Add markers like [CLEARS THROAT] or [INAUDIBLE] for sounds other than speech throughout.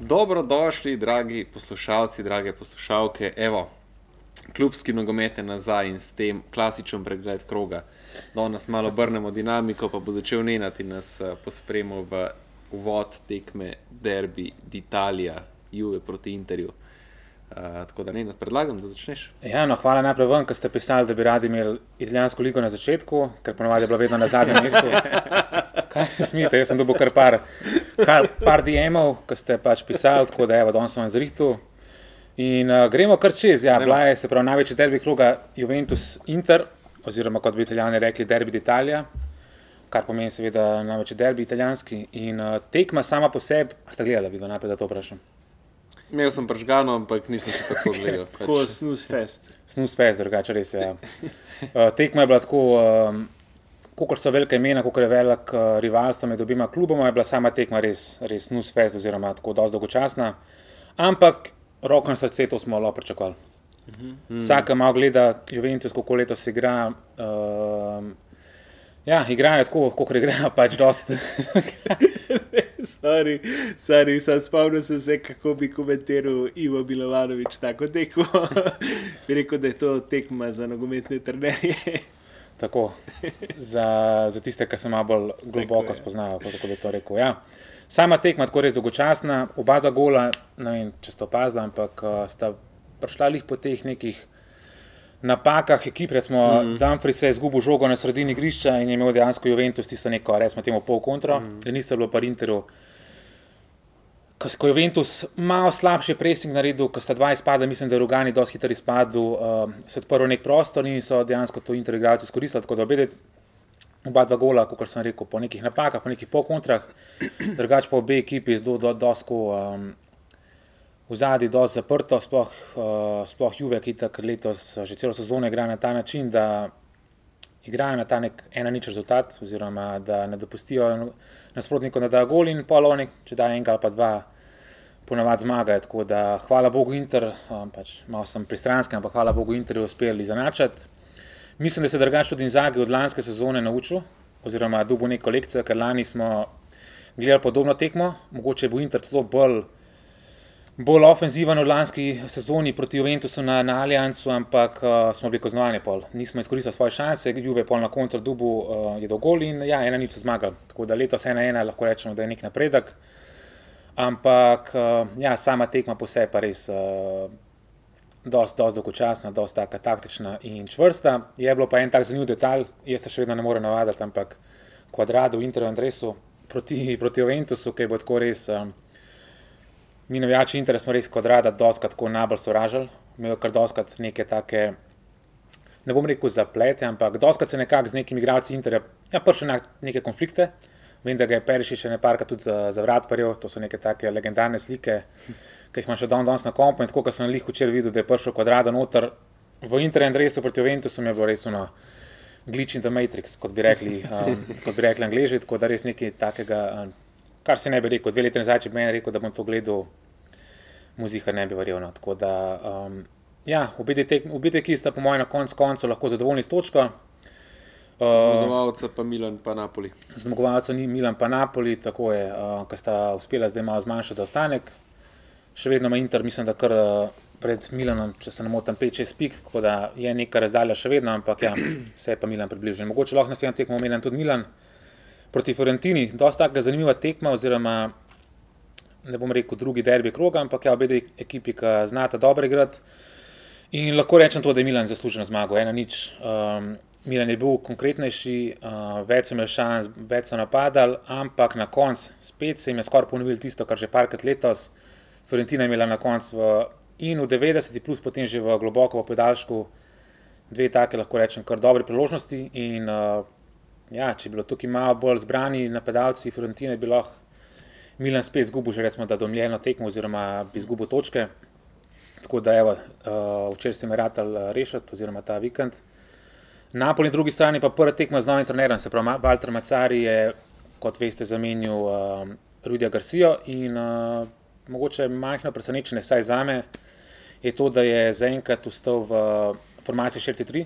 Dobrodošli, dragi poslušalci, drage poslušalke. Evo, klubski nogomet je nazaj in s tem klasičen pregled kroga. Da nas malo obrnemo dinamiko, pa bo začel nenati nas eh, pospremil v uvod tekme Derby d'Italia, Juve proti Interju. Uh, tako da ne, predlagam, da začneš. Ja, no, hvala najprej vam, ker ste pisali, da bi radi imeli italijansko ligo na začetku, ker ponovadi je bilo vedno na zadnjem mestu. [LAUGHS] Kaj se smete, jaz sem dobil kar par, kar, par DM-ov, ki ste pač pisali, tako da evo, danes sem vam zrihtu. In uh, gremo kar čez, ja, bila je se pravi največji derbi kroga Juventus Inter, oziroma kot bi italijani rekli, derbi d'Italia, kar pomeni seveda največji derbi italijanski. In uh, tekma sama po sebi, ste gledali, bi ga najprej da to vprašam. Imel sem pržgano, ampak nisem še tako gledal. [LAUGHS] Tako snus fest. Snus fest, drugače res je. Ja. Uh, tekma je bila tako, um, kot so velike imena, kot je velik uh, rivalstvo med obima kluboma, je bila sama tekma res, res snus fest, oziroma tako dosti dolgočasna. Ampak roko na srce, to smo lahko pričakovali. Mm. Vsak, ki malo gleda Juventus, kako letos igra. Uh, Ja, igrajo tako, kot igrajo, [LAUGHS] pač dosti. [LAUGHS] Sorry, sorry, sem spomnil sem se, kako bi komentiral Ivo Bilovanovič tako tekmo. [LAUGHS] bi rekel, da je to tekma za nogometne trenerje. Tako, za, za tiste, ki se malo bolj globoko spoznajo, kako bi to rekel. Ja. Sama tekma tako res dolgočasna, oba dva gola, ne vem, če ste opazili, ampak uh, sta prišla lih po teh nekih napakah ekip, recimo mm. Dumfries se je izgubil žogo na sredini igrišča in je imel dejansko Juventus tisto neko, recimo temu pol kontro, mm. in niste bilo pa Interu. Ko je Juventus malo slabši pressing naredil, ko sta dva izpada, mislim, da je Rugani dosti hitro izpadel, uh, se je odprl nek prostor in so dejansko to Inter igralci izkoristili, tako da obede oba dva gola, kot sem rekel, po nekih napakah, po nekih pol kontrah, drugače pa obe ekipi z do, do, dosko um, v zadnji dosti zaprto, sploh, uh, sploh Juve, ki tako letos že celo sezono igra na ta način, da igrajo na ta nek ena nič rezultat, oziroma da ne dopustijo nasprotniku, da da gol in polovnik, če da enega ali pa dva, ponavadi zmagajo. Tako da hvala Bogu Inter, um, pač malo sem pristranski, ampak hvala Bogu Inter je uspel izenačati. Mislim, da se drugače tudi Zagi od lanske sezone naučil, oziroma dobil neko lekcijo, ker lani smo gledali podobno tekmo, mogoče bo Inter celo bolj bolj ofenziven v lanski sezoni proti Juventusu na, na Allianzu, ampak uh, smo bili kaznovani. Nismo izkoristili svoje šanse, Juve pol na kontrdubu uh, je dogol in ja, ena nič zmagal. Tako da letos ena ena lahko rečemo, da je nek napredek. Ampak uh, ja, sama tekma po sebi pa res. Uh, Dosti, dosti dolgočasna, dosti taka taktična in čvrsta. Je bilo pa en tak zanimiv detalj, jaz se še vedno ne morem navaditi, ampak kvadratu v Interju Andresu proti, proti Juventusu, ki bo tako res um, mi navijači Inter smo res kvadrata doskrat tako najbolj sovražili, imel kar doskrat neke take, ne bom rekel zaplete, ampak doskrat se nekako z nekimi igralci Interja, ja, prši na neke konflikte. Vem, da ga je Perišič še neparka tudi uh, za vrat paril, to so neke take legendarne slike, ki jih imam še dan danes na kompu. In tako, kot sem jih včeraj videl, da je prišel kvadrata noter v Inter in resu proti Juventusu, mi je bilo res ono glitch in the matrix, kot bi rekli, um, [LAUGHS] kot bi rekli angliži, tako da res nekaj takega, um, kar se ne bi rekel, dve leti nazaj, če bi meni rekel, da bom to gledal, muzika ne bi verjel. No. Tako da, um, ja, obi te, ki sta po mojem na koncu konca lahko zadovoljni s točko. Uh, zmagovalca pa Milan, pa Napoli. Zmagovalca ni Milan, pa Napoli, tako je, uh, ki sta uspela zdaj malo zmanjšati zaostanek. Še vedno ima Inter, mislim, da kar uh, pred Milanom, če se ne motim, 5-6 pik, tako da je neka razdalja še vedno, ampak ja, [CLEARS THROAT] se je pa Milan približal. Mogoče lahko naslednjo tekmo omenjam tudi Milan proti Fiorentini. Dosta taka zanimiva tekma, oziroma ne bom rekel drugi derbi kroga, ampak ja, obe ekipi, ki znata dobro igrati. In lahko rečem to, da je Milan zaslužen zmago, ena nič. Um, Milan je bil konkretnejši, uh, več so imeli šans, več so napadali, ampak na koncu spet se jim je skoraj ponovil tisto, kar že parkrat letos. Fiorentina je imela na koncu v, in v 90, plus potem že v globoko v podaljšku dve take, lahko rečem, kar dobre priložnosti. In uh, ja, če bi bilo tukaj malo bolj zbrani napadalci, Fiorentina bi lahko Milan spet izgubil, že recimo, domljeno tekmo, oziroma bi izgubil točke. Tako da, evo, uh, včeraj sem ratal uh, rešiti, oziroma ta vikend. Napoli na drugi strani pa prva tekma z novim trenerjem, se pravi, Walter Macari je, kot veste, zamenil uh, Rudija Garcijo in uh, mogoče majhno presenečenje, saj za me, je to, da je zaenkrat ustal v formaciji 4-3.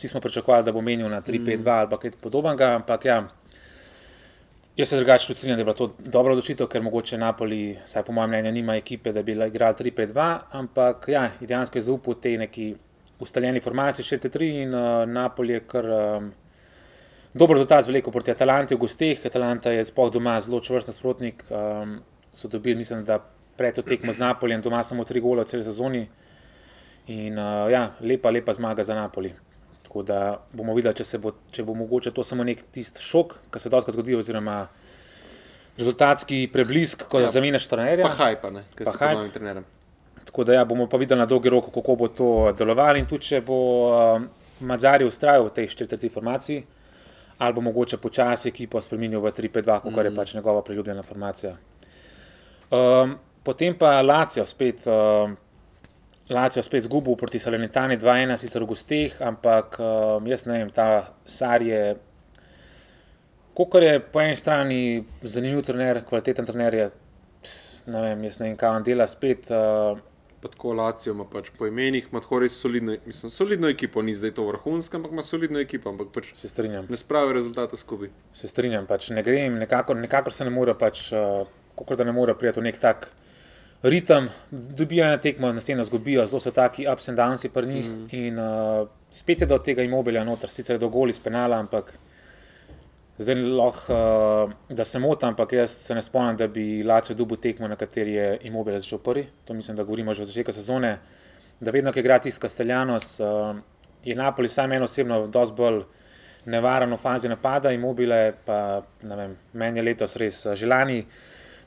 Vsi smo pričakovali, da bo menil na 3-5-2 mm. ali kaj podobnega, ampak ja, Jaz se drugače strinjam, da je bila to dobra odločitev, ker mogoče Napoli, saj po mojem mnenju, nima ekipe, da bi igrali 3-5-2, ampak ja, dejansko je zaupal te neki ustaljeni formaciji 4-3 in uh, Napoli je kar um, dober rezultat z veliko proti Atalanti v gosteh. Atalanta je spoh doma zelo čvrst nasprotnik, um, so dobili, mislim, da pred to tekmo z Napolijem doma samo tri gole v celi sezoni in uh, ja, lepa, lepa zmaga za Napoli. Tako da bomo videli, če, bo, če bo mogoče to samo nek tisti šok, ki se dogaja zgodi, oziroma rezultatski preblisk, ko ja. zamenjaš trenerja. Pa haj pa ne, ker si pa novim trenerjem. Tako da ja, bomo pa videli na dolgi rok, kako bo to delovalo in tudi, če bo uh, Madzari ustrajal v tej četrti formaciji, ali bo mogoče počasi ekipo spremenil v 3-5-2, kot mm. je pač njegova priljubljena formacija. Um, potem pa Lacijo spet. Uh, Lacijo spet zgubil proti Salonitani 2-1, sicer v gostih, ampak um, jaz ne vem, ta Sar je, kot je po eni strani zanimiv trener, kvaliteten trener, je, ne vem, jaz ne vem, kaj on dela spet. Uh, Tako Lacijo ima pač po imenih, ima tako res solidno, mislim, solidno ekipo, ni zdaj to vrhunsko, ampak ima solidno ekipo. Ampak pač se strinjam. Ne spravi rezultata skupaj. Se strinjam, pač ne grem, nekako, nekako se ne more, pač, uh, kot da ne more prijeti v nek tak ritem, dobijo eno tekmo, naslednjo zgubijo, zelo so taki ups and downs pri njih. Mm. In uh, spet je do tega imobilja noter, sicer je do goli spenala, ampak zdaj lahko, uh, da se motim, ampak jaz se ne spomnim, da bi Lacijo dubu tekmo, na kateri je imobil začel prvi. To mislim, da govorimo že od začetka sezone. Da vedno, ki igra tiska Steljanos, uh, je Napoli sam eno osebno dosti bolj nevaren v fazi napada, imobile pa, ne vem, meni je letos res želani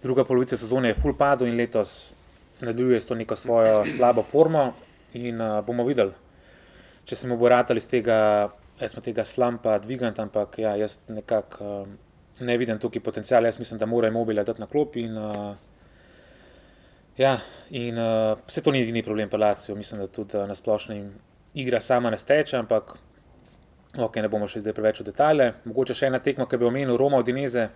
druga polovica sezone je full padel in letos nadaljuje s to neko svojo slabo formo. In uh, bomo videli, če se mu bo ratali iz tega, jaz smo tega slumpa dvigant, ampak ja, jaz nekako uh, ne vidim tukaj potencijala. Jaz mislim, da mora imobile dati na klop. In, uh, ja, in uh, vse to ni edini problem Palacijo. Mislim, da tudi uh, na splošni igra sama ne steče, ampak ok, ne bomo še zdaj preveč v detalje. Mogoče še ena tekma, ki bi omenil Roma od Dineze.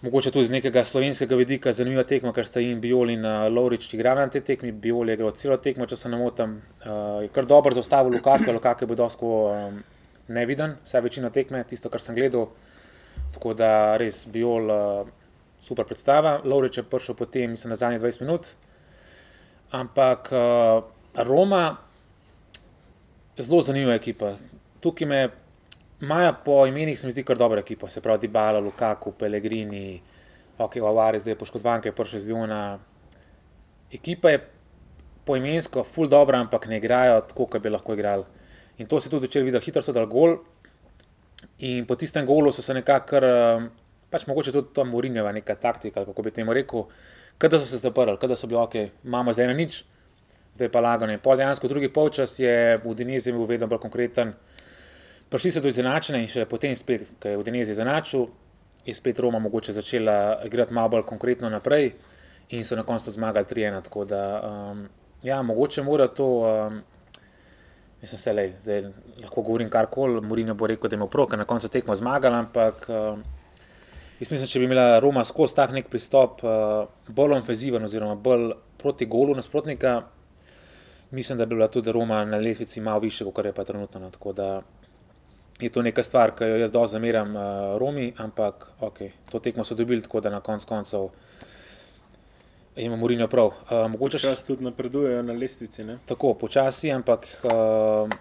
Mogoče tudi z nekega slovenskega vidika zanimiva tekma, ker sta jim Biol in uh, Lovrič igrali na tej tekmi. Biol je igral celo tekmo, če se ne motim. Uh, je kar dobro zaustavil Lukaku, Lukaku je bil dosko um, neviden, vse večino tekme, tisto, kar sem gledal. Tako da res Biol uh, super predstava. Lovrič je prišel potem, mislim, na zadnjih 20 minut. Ampak uh, Roma, zelo zanimiva ekipa. Tukaj me Maja po imenih se mi zdi kar dobra ekipa, se pravi Dibala, Lukaku, Pellegrini, ok, Avari, zdaj je poškodovan, ki je prišel iz Ljuna. Ekipa je po imensko full dobra, ampak ne igrajo tako, kot bi lahko igrali. In to se tudi začeli videti, hitro so dal gol. In po tistem golu so se nekako, um, pač mogoče tudi to Murinjeva neka taktika, kako bi temu rekel, kada so se zaprli, kada so bili ok, imamo zdaj na nič, zdaj pa lagano. In pol dejansko drugi polčas je v Denizi bil vedno bolj konkreten prišli so do izenačenja in še potem spet, ko je v Denezi izenačil, je spet Roma mogoče začela igrati malo bolj konkretno naprej in so na koncu zmagali 3-1. Tako da, um, ja, mogoče mora to. Um, Mislim, se, lej, zdaj lahko govorim karkoli, Mourinho bo rekel, da je imel prav, ker na koncu tekmo zmagal, ampak uh, mislim, če bi imela Roma skozi tak nek pristop, uh, bolj ofenziven oziroma bolj proti golu nasprotnika, mislim, da bi bila tudi Roma na lestvici malo više, kot je pa trenutno. No. Tako da je to neka stvar, ki jo jaz dosti zameram uh, Romi, ampak okay, to tekmo so dobili tako, da na konc koncev imamo Mourinho prav. Uh, mogoče še tudi napredujejo na lestvici. Ne? Tako, počasi, ampak. Uh,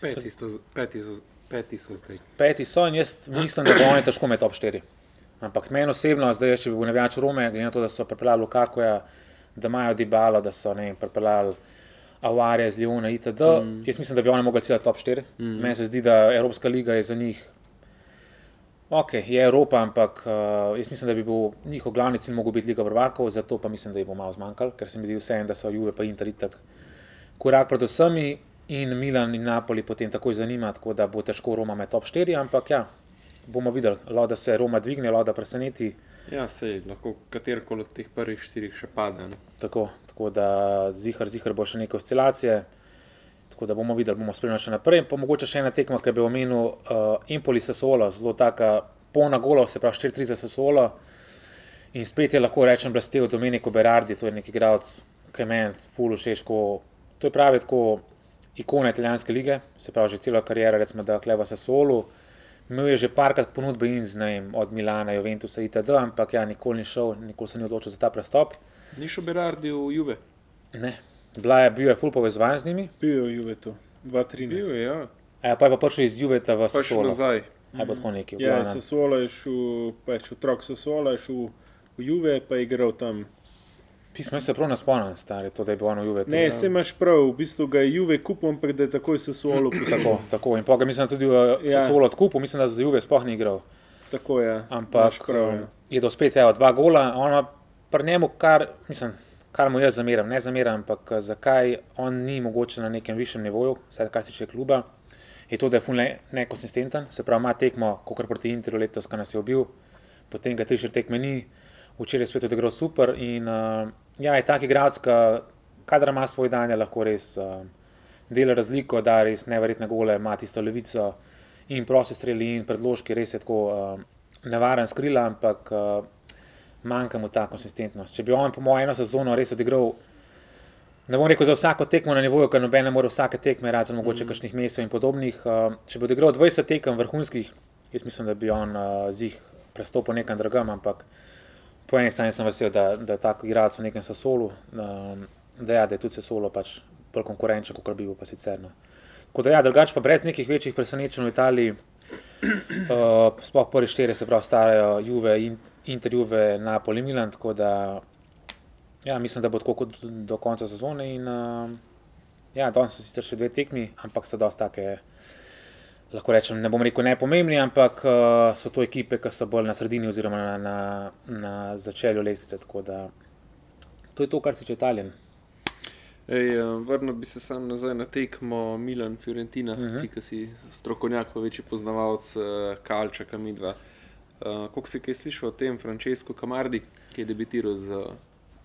peti, so, peti, so, peti so zdaj. Peti so in jaz mislim, da bo oni težko med top 4. Ampak meni osebno, zdaj, če bi bil nevijač Rome, glede na to, da so pripeljali Lukakuja, da imajo Dibalo, da so ne vem, pripeljali. Avarija, z Leona, itd. Mm. Jaz mislim, da bi oni mogli celo top 4. Mm. Meni se zdi, da Evropska liga je za njih. Ok, je Evropa, ampak uh, jaz mislim, da bi bil njihov glavni cilj mogel biti Liga Prvakov, zato pa mislim, da jih bo malo zmanjkalo, ker se mi zdi vseeno, da so Juve pa Inter itak korak pred vsemi in Milan in Napoli potem takoj zanima, tako da bo težko Roma med top 4, ampak ja, bomo videli, da se Roma dvigne, da preseneti. Ja, se lahko katerkoli od teh prvih štirih še pade. Tako, tako da zihar, zihar bo še nekaj oscilacije. Tako da bomo videli, bomo spremljali še naprej. Pa mogoče še ena tekma, ki bi omenil uh, Impoli Sassuolo, zelo taka polna gola, se pravi 4-3 za Sassuolo. In spet je lahko rečem, da ste v Domeniku Berardi, to je neki igralec, ki meni fulu všeč. To je pravi tako ikona italijanske lige, se pravi že celo kariero, recimo da kleva Sassuolo. Imel je že parkrat ponudbe in z njim od Milana, Juventusa itd., ampak ja, nikoli ni šel, nikoli se ni odločil za ta prestop. Ni šel Berardi v Juve. Ne. Bila je, bil je full povezovan z njimi, Bil je v Juvetu, 2-13. Bil je, ja. a pa je pa prišel iz Juveta v Pa še Sassuolo. nazaj. Ali bo tako neki. v Ja. Sassuolo je šel, pač otrok Sassuolo je šel v Juve, pa je igral tam. Pismo se prav ne spomnim, stari, to, da je bil on v Juvetu. Ne, se imaš prav, v bistvu ga je Juve kupil, ampak da je takoj Sassuolo [CLEARS THROAT] Tako, poslal. tako. In pa ga mislim da tudi v Ja. ja. Sassuolo odkupil, mislim, da za Juve sploh ni igral. Tako je. Ampak imaš prav. um, ja. je do spet evo, dva gola, on ima pri njemu, kar, mislim, kar mu jaz zameram, ne zameram, ampak eh, zakaj on ni mogoče na nekem višjem nivoju, vsaj kar se tiče kluba, je to, da je ful ne- nekonsistenten, se pravi, ima tekmo, kot proti Interu letos, ki nas je ubil, potem ga tri štiri tekme ni, včeraj je spet odigral super in uh, ja, je tak igralec, ki kadar ima svoj dan, je lahko res uh, dela razliko, da res neverjetne gole, ima tisto levico in prosti streli in predložki, res je tako uh, nevaren skrila, ampak uh, manjka mu ta konsistentnost. Če bi on, po mojem, eno sezono res odigral, ne bom rekel za vsako tekmo na nivoju, ker noben ne more vsake tekme, razen mogoče mm. kakšnih mesov in podobnih. Uh, če bi odigral 20 tekem vrhunskih, jaz mislim, da bi on uh, z jih prestopil nekam drugam, ampak po eni strani sem vesel, da, da je tako igralec v nekem sesolu, um, da, ja, da je tudi sesolo pač bolj konkurenčen, kot bi bil pa sicer. No. Tako da ja, drugače pa brez nekih večjih presenečenj v Italiji, uh, [CLEARS THROAT] sploh prvi štiri se pravi starajo Juve, in, Inter, Juve, Napoli, Milan, tako da ja, mislim, da bo tako kot do konca sezone in uh, ja, danes so sicer še dve tekmi, ampak so dosti take. Lahko rečem, ne bom rekel najpomembnejši, ampak uh, so to ekipe, ki so bolj na sredini oziroma na, na, na začelju lestvice. Tako da to je to, kar se tiče Italije. Ej, eh, vrnil bi se sam nazaj na tekmo Milan Fiorentina, uh Mhm. -huh. ti, ki si strokovnjak, pa večji poznavalec uh, Kalčaka, midva. Uh, Kako si kaj slišal o tem Francesco Camardi, ki je debitiral za,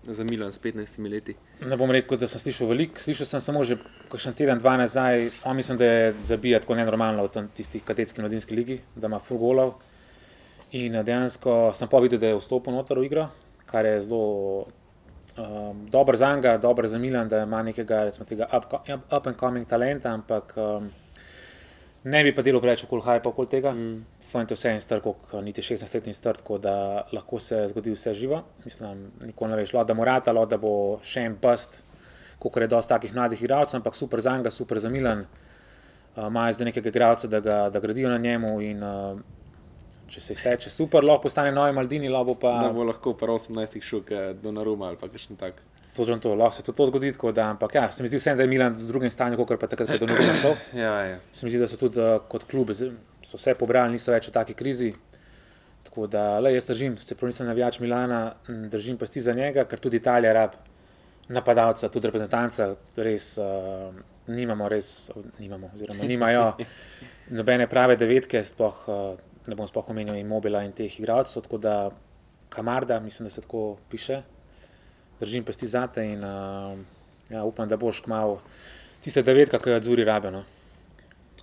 za Milan s 15 leti? Ne bom rekel, da sem slišal veliko, slišal sem samo že kakšen teden, dva nazaj. On mislim, da je zabija tako nenormalno v tisti kadetski mladinski ligi, da ima full golov. In eh, dejansko sem pa videl, da je vstopil noter v igro, kar je zelo um, dobro za njega, dobro za Milan, da ima nekega recimo, tega up, up and coming talenta, ampak um, ne bi pa delo preveč okoli hypa okoli tega. Mm. Fajn je vse en star, kot niti 16-letni star, tako da lahko se zgodi vse živo. Mislim, nikoli ne veš, lahko da morata, lahko da bo še en bust, kot je dosti takih mladih igralcev, ampak super za njega, super za Milan. Uh, Imajo zdaj nekega igralca, da, ga- da gradijo na njemu in uh, če se izteče super, lahko postane novi Maldini, lahko pa. Da bo lahko pa 18 šel do Naruma ali pa kakšen tak. Točno to, lahko se tudi to zgodi, tako da, ampak ja, se mi zdi vseeno, da je Milan v drugem stanju, kot pa takrat, ko je do njega šel. [CLEARS THROAT] Ja, ja. Se mi zdi, da so tudi uh, kot klub so vse pobrali, niso več v taki krizi. Tako da, le, jaz držim, čeprav nisem navijač Milana, držim pasti za njega, ker tudi Italija rab napadalca, tudi reprezentanca, res uh, nimamo, res nimamo, oziroma nimajo [LAUGHS] nobene prave devetke, sploh, uh, ne bom sploh omenil imobila in teh igralcev, tako da Kamarda, mislim, da se tako piše, držim pesti zate in uh, ja, upam, da boš kmal tiste devetka, ki jo odzuri rabijo. No.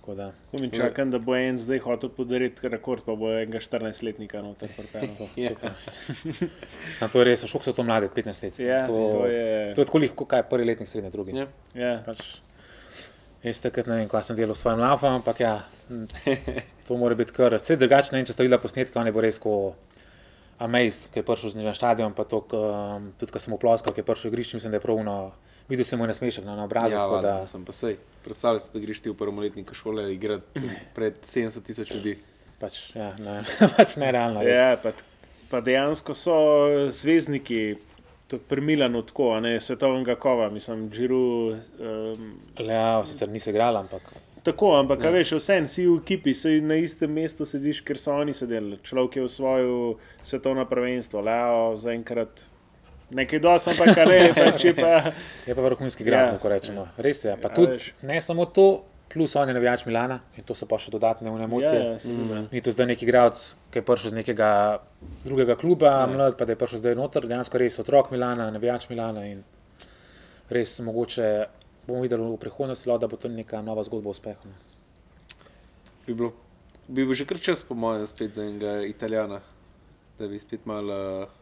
Tako da, Ko mi čakam, da bo en zdaj hotel podariti rekord, pa bo enega 14-letnika noter pripeljal. [LAUGHS] Ja. [LAUGHS] Sam to je res, šok so to mlade, 15 let. Ja, to, to je- to je tako, kot kaj prvi letnik, srednji, drugi. Ja. Ja. Pač, jaz takrat ne vem, kaj sem delal s svojim lafom, ampak ja, m, [LAUGHS] to mora biti kar. Vse drugače, ne vem, če ste videli posnetke, on je bil res ko amazed, ki je prišel z njim na stadion, pa to, um, tudi ko sem oploskal, ki je prišel v igrišče, mislim, da je pravno, videl sem mu nasmešek na, na obrazu. Ja, tako da, sem pa sej. Predstavljaj si, da greš ti v prvoletniku šole igrati [LAUGHS] pred 70 tisoč ljudi. pač, ja, ne, [LAUGHS] pač nerealno. Ja, pa, pa dejansko so zvezdniki, tudi pri Milanu, tako, a ne svetovnega kova, mislim, Džiru. Um, Leao sicer nisi igral, ampak tako, ampak, ja. veš, vse si v ekipi, si na istem mestu sediš, ker so oni sedeli. Človek je v svojo svetovno prvenstvo, Leo, zaenkrat. Nekaj dosti, ampak ali pač je pa. [LAUGHS] je pa vrhunski igralec, Ja. lahko rečemo. Res je. Pa Ja, tudi veš. ne samo to, plus on je navijač Milana in to so pa še dodatne Ja, emocije. ja, sigurno. Ni to zdaj neki igralec, ki je prišel z nekega drugega kluba, ja. mlad, pa da je prišel zdaj noter, dejansko res otrok Milana, navijač Milana in res mogoče bomo videli v prihodnosti, da bo to neka nova zgodba o uspehu. no. Bi, bilo, bi bil že kar čas, po mojem, spet za enega Italijana, da bi spet malo uh,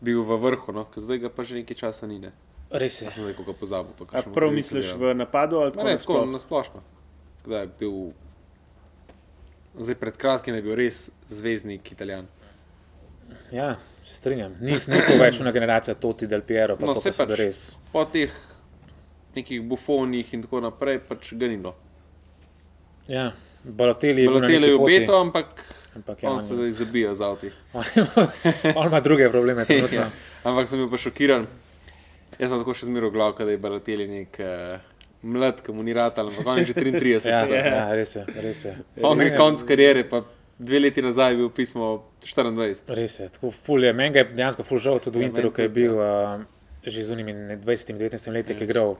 bil v vrhu, no? ker zdaj ga pa že nekaj časa ni. Ne? Res je. Jaz sem zdaj koga pozabil. pa A prav misliš v napadu ali tako Ne, tako na splošno. Kdaj je bil Zdaj, pred kratkim je bil res zvezdnik Italijan. Ja, se strinjam. Nisem nikoli več una generacija Toti del Piero, pa No, to se pač res. po teh nekih bufonih in tako naprej, pač ga ni bilo. Ja, Balotelli je na neki je obeto, ampak ampak ja, on on, se zdaj zabija z avti. [LAUGHS] on ima druge probleme. trenutno. ja. Ampak sem bil pa šokiran. Jaz sem tako še zmeraj glav, da je Balotelli nek uh, mlad, ki mu ni rad, ampak on je že 33. [LAUGHS] Ja, zdaj. ja, res je, res je. On je konc kariere, pa dve leti nazaj je bil pismo 24. Res je, tako ful je. Meni ga je dejansko ful žal tudi v Ja, Interu, ki je bil uh, že z unimi 20-19 leti, ki je igral.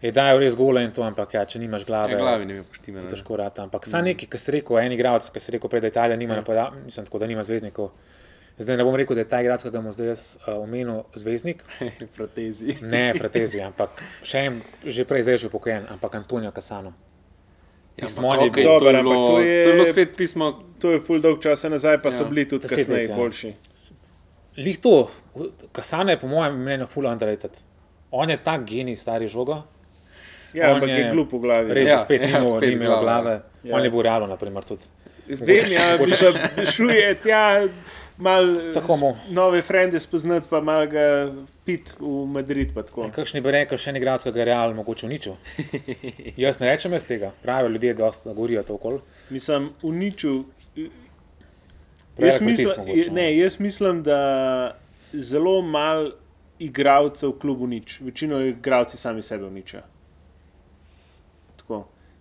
Je dajal res gole in to, ampak ja, če nimaš glave, Ja, glavi ne mi poštime. ti težko rata. Ampak sam neki, ki si rekel, en igralec, ki si rekel prej, da Italija nima napada, mislim tako, da nima zvezdnikov. Zdaj ne bom rekel, da je ta igralec, ki ga bom zdaj jaz uh, omenil, zvezdnik. [LAUGHS] Fratezi. Ne, Fratezi, ampak še en, že prej zdaj je že upokojen, ampak Antonijo Kasano. Ja, Pismo ampak okej, bilo- to, je bilo, ampak to je- to je bilo spet pismo. To je full dolg časa nazaj, pa ja. so bili tudi kasneje ja. boljši. Lih to, Kasano je po mojem mnenju full underrated. On je tak genij, stari žogo. Ja, On ampak je je glup v glavi. Res Ja, je spet ja, ni spet ni imel glava. glave. Ja. On je bil realno, naprimer, tudi. Vem, ja, mislim, šuje tja, mal Tako mu. s- nove frende spoznati, pa mal ga pit v Madrid. pa tako. Kakšni bi rekel, še en igralec, ki ga je real mogoče uničil? [LAUGHS] Jaz ne rečem jaz tega, pravijo ljudje, da govorijo to okoli. Mislim, uničil. Jaz mislim, mogoče, no. ne, jaz mislim, da zelo malo igralcev v klubu nič. Večino igralci sami sebe uničijo.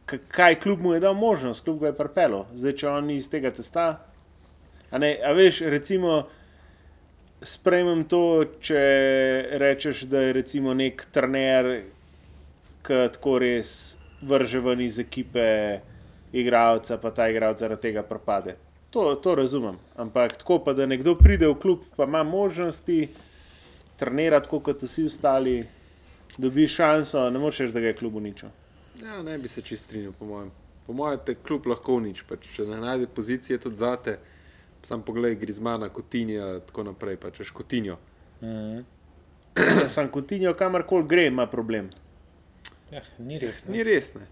Kaj klub mu je dal možnost, klub ga je prpelo. Zdaj, če on ni iz tega testa. A, ne, a veš, recimo, sprejmem to, če rečeš, da je recimo nek trener, ki tako res vrže ven iz ekipe igralca, pa ta igralec zaradi tega propade. To, to razumem. Ampak tako pa, da nekdo pride v klub, pa ima možnosti trenirati, kot vsi ostali, dobi šanso, ne moreš reči, da ga je klub uničil. Ja, ne bi se čist strinjal, po mojem. Po mojem te kljub lahko unič, pač, če ne najde pozicije tudi zate. Sam pogled, Grizmana, Kotinja, tako naprej, pa češ Kotinjo. Mhm. [CLEARS THROAT] Sam Coutinho, kamorkoli gre, ima problem. Ja, ni res. ne. Ni res, ne.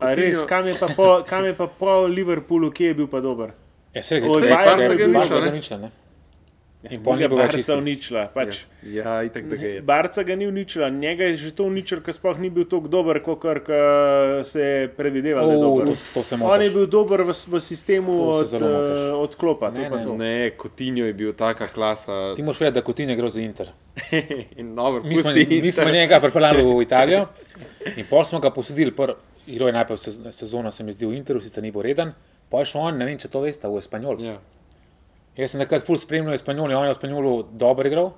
A res, Coutinho- kam je pa po, kam je pa po Liverpoolu, kje je bil pa dober? Ja, se je Barca ga uničila, ne? uničila, ne? In pol Ni ni ga bil več Barca uničila. Pač, Yes. Ja, itak da ga je. Barca ga ni uničila, njega je že to uničil, ker sploh ni bil tako dober, kot se je predvideval. da je O, dober. to, to se On je bil dober v, v sistemu od, uh, odklopa. to Ne, pa ne, to. Ne, Kotinjo je bil taka klasa. [LAUGHS] Ti moraš vedeti, da Coutinho gre za Inter. [LAUGHS] In dobro, Mi smo, pusti. mi smo njega pripeljali v [LAUGHS] Italijo in pol smo ga posodili. Igro je najprej sez- sezono, se mi zdi, v Interu, sicer ni bil reden. Pa je šel on, ne vem, če to veste, v Espanjol. Ja. Jaz sem takrat full spremljal Espanjol on je v Espanjolu dobro igral.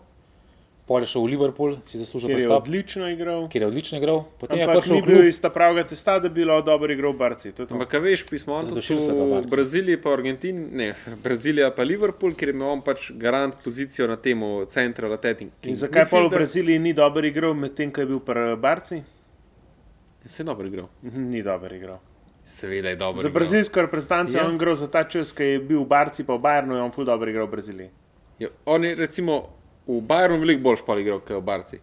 Pol je šel v Liverpool, si zaslužil Ker je prestop, odlično igral. kjer je odlično igral. Potem je Ampak prišel ni v bil klub. iz ta pravega testa, da bi lahko dobro igral v Barci. to je to. Ampak, kaj veš, pismo on tudi Zadušili so ga v. Braziliji, pa Argentini, ne, Brazilija pa Liverpool, kjer ima on pač garant pozicijo na temu central attacking. In zakaj pa v Braziliji ni dobro igral, medtem ko je bil pri Barci? Se je dobro igral. Mhm, Ni dobro igral. Seveda je dobro. Za igral. brazilsko reprezentanco Ja. je on igral za ta čas, ki je bil v Barci, pa v Bayernu je on ful dobro igral v Braziliji. Ja, on je recimo v Bayernu veliko bolj špal igral kot v Barci.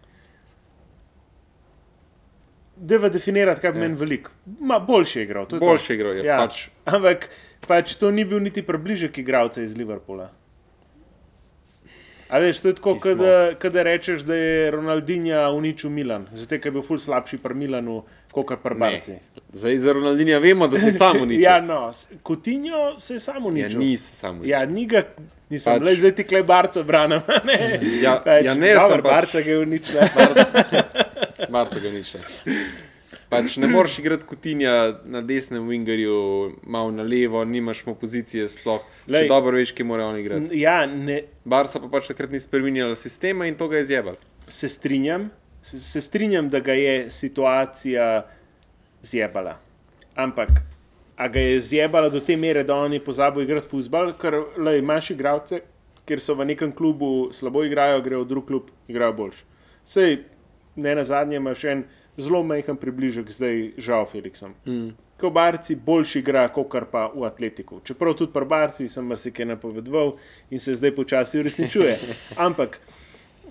Deva definirati, kaj pomeni ja. veliko. Ma, boljše je igral. to je. Boljše igral je. Ja. Ja. Pač, Ampak pač to ni bil niti približek igralca iz Liverpoola. A veš, to je tako, Ki smo. kot da, kot da rečeš, da je Ronaldinho uničil Milan, zato ker je bil ful slabši pri Milanu, kot pri Barci. Zdaj za Ronaldinja vemo, da se samo nič. [LAUGHS] Ja, no, Coutinho se samo ja uničil. nisi samo nič. Ja, ni ga, nisem, Pač- le zdaj ti klej barca branim. [LAUGHS] Ja, Pač, ja, ne, sem pač- barca ga uničil. [LAUGHS] Barca ga nič. ne. Pač ne moreš igrati Kutinja na desnem wingerju, malo na levo, nimaš mu pozicije sploh. Lej. Dobro veš, kje mora on igrati. Ja, ne, Barca pa pač takrat ni spremenjala sistema in to ga je zjebal. se strinjam, se, se strinjam, da ga je situacija zjebala. Ampak, a ga je zjebala do te mere, da on je pozabil igrati futbol, ker le, imaš igralce, ker so v nekem klubu slabo igrajo, grejo v drug klub, igrajo boljš. Sej, ne na zadnje, imaš en zelo majhen približek zdaj, žal, Felixom. Mm. Ko Barci boljši igra, kot pa v Atletiku. Čeprav tudi pri Barci sem marsikaj napovedoval in se zdaj počasi uresničuje. [LAUGHS] Ampak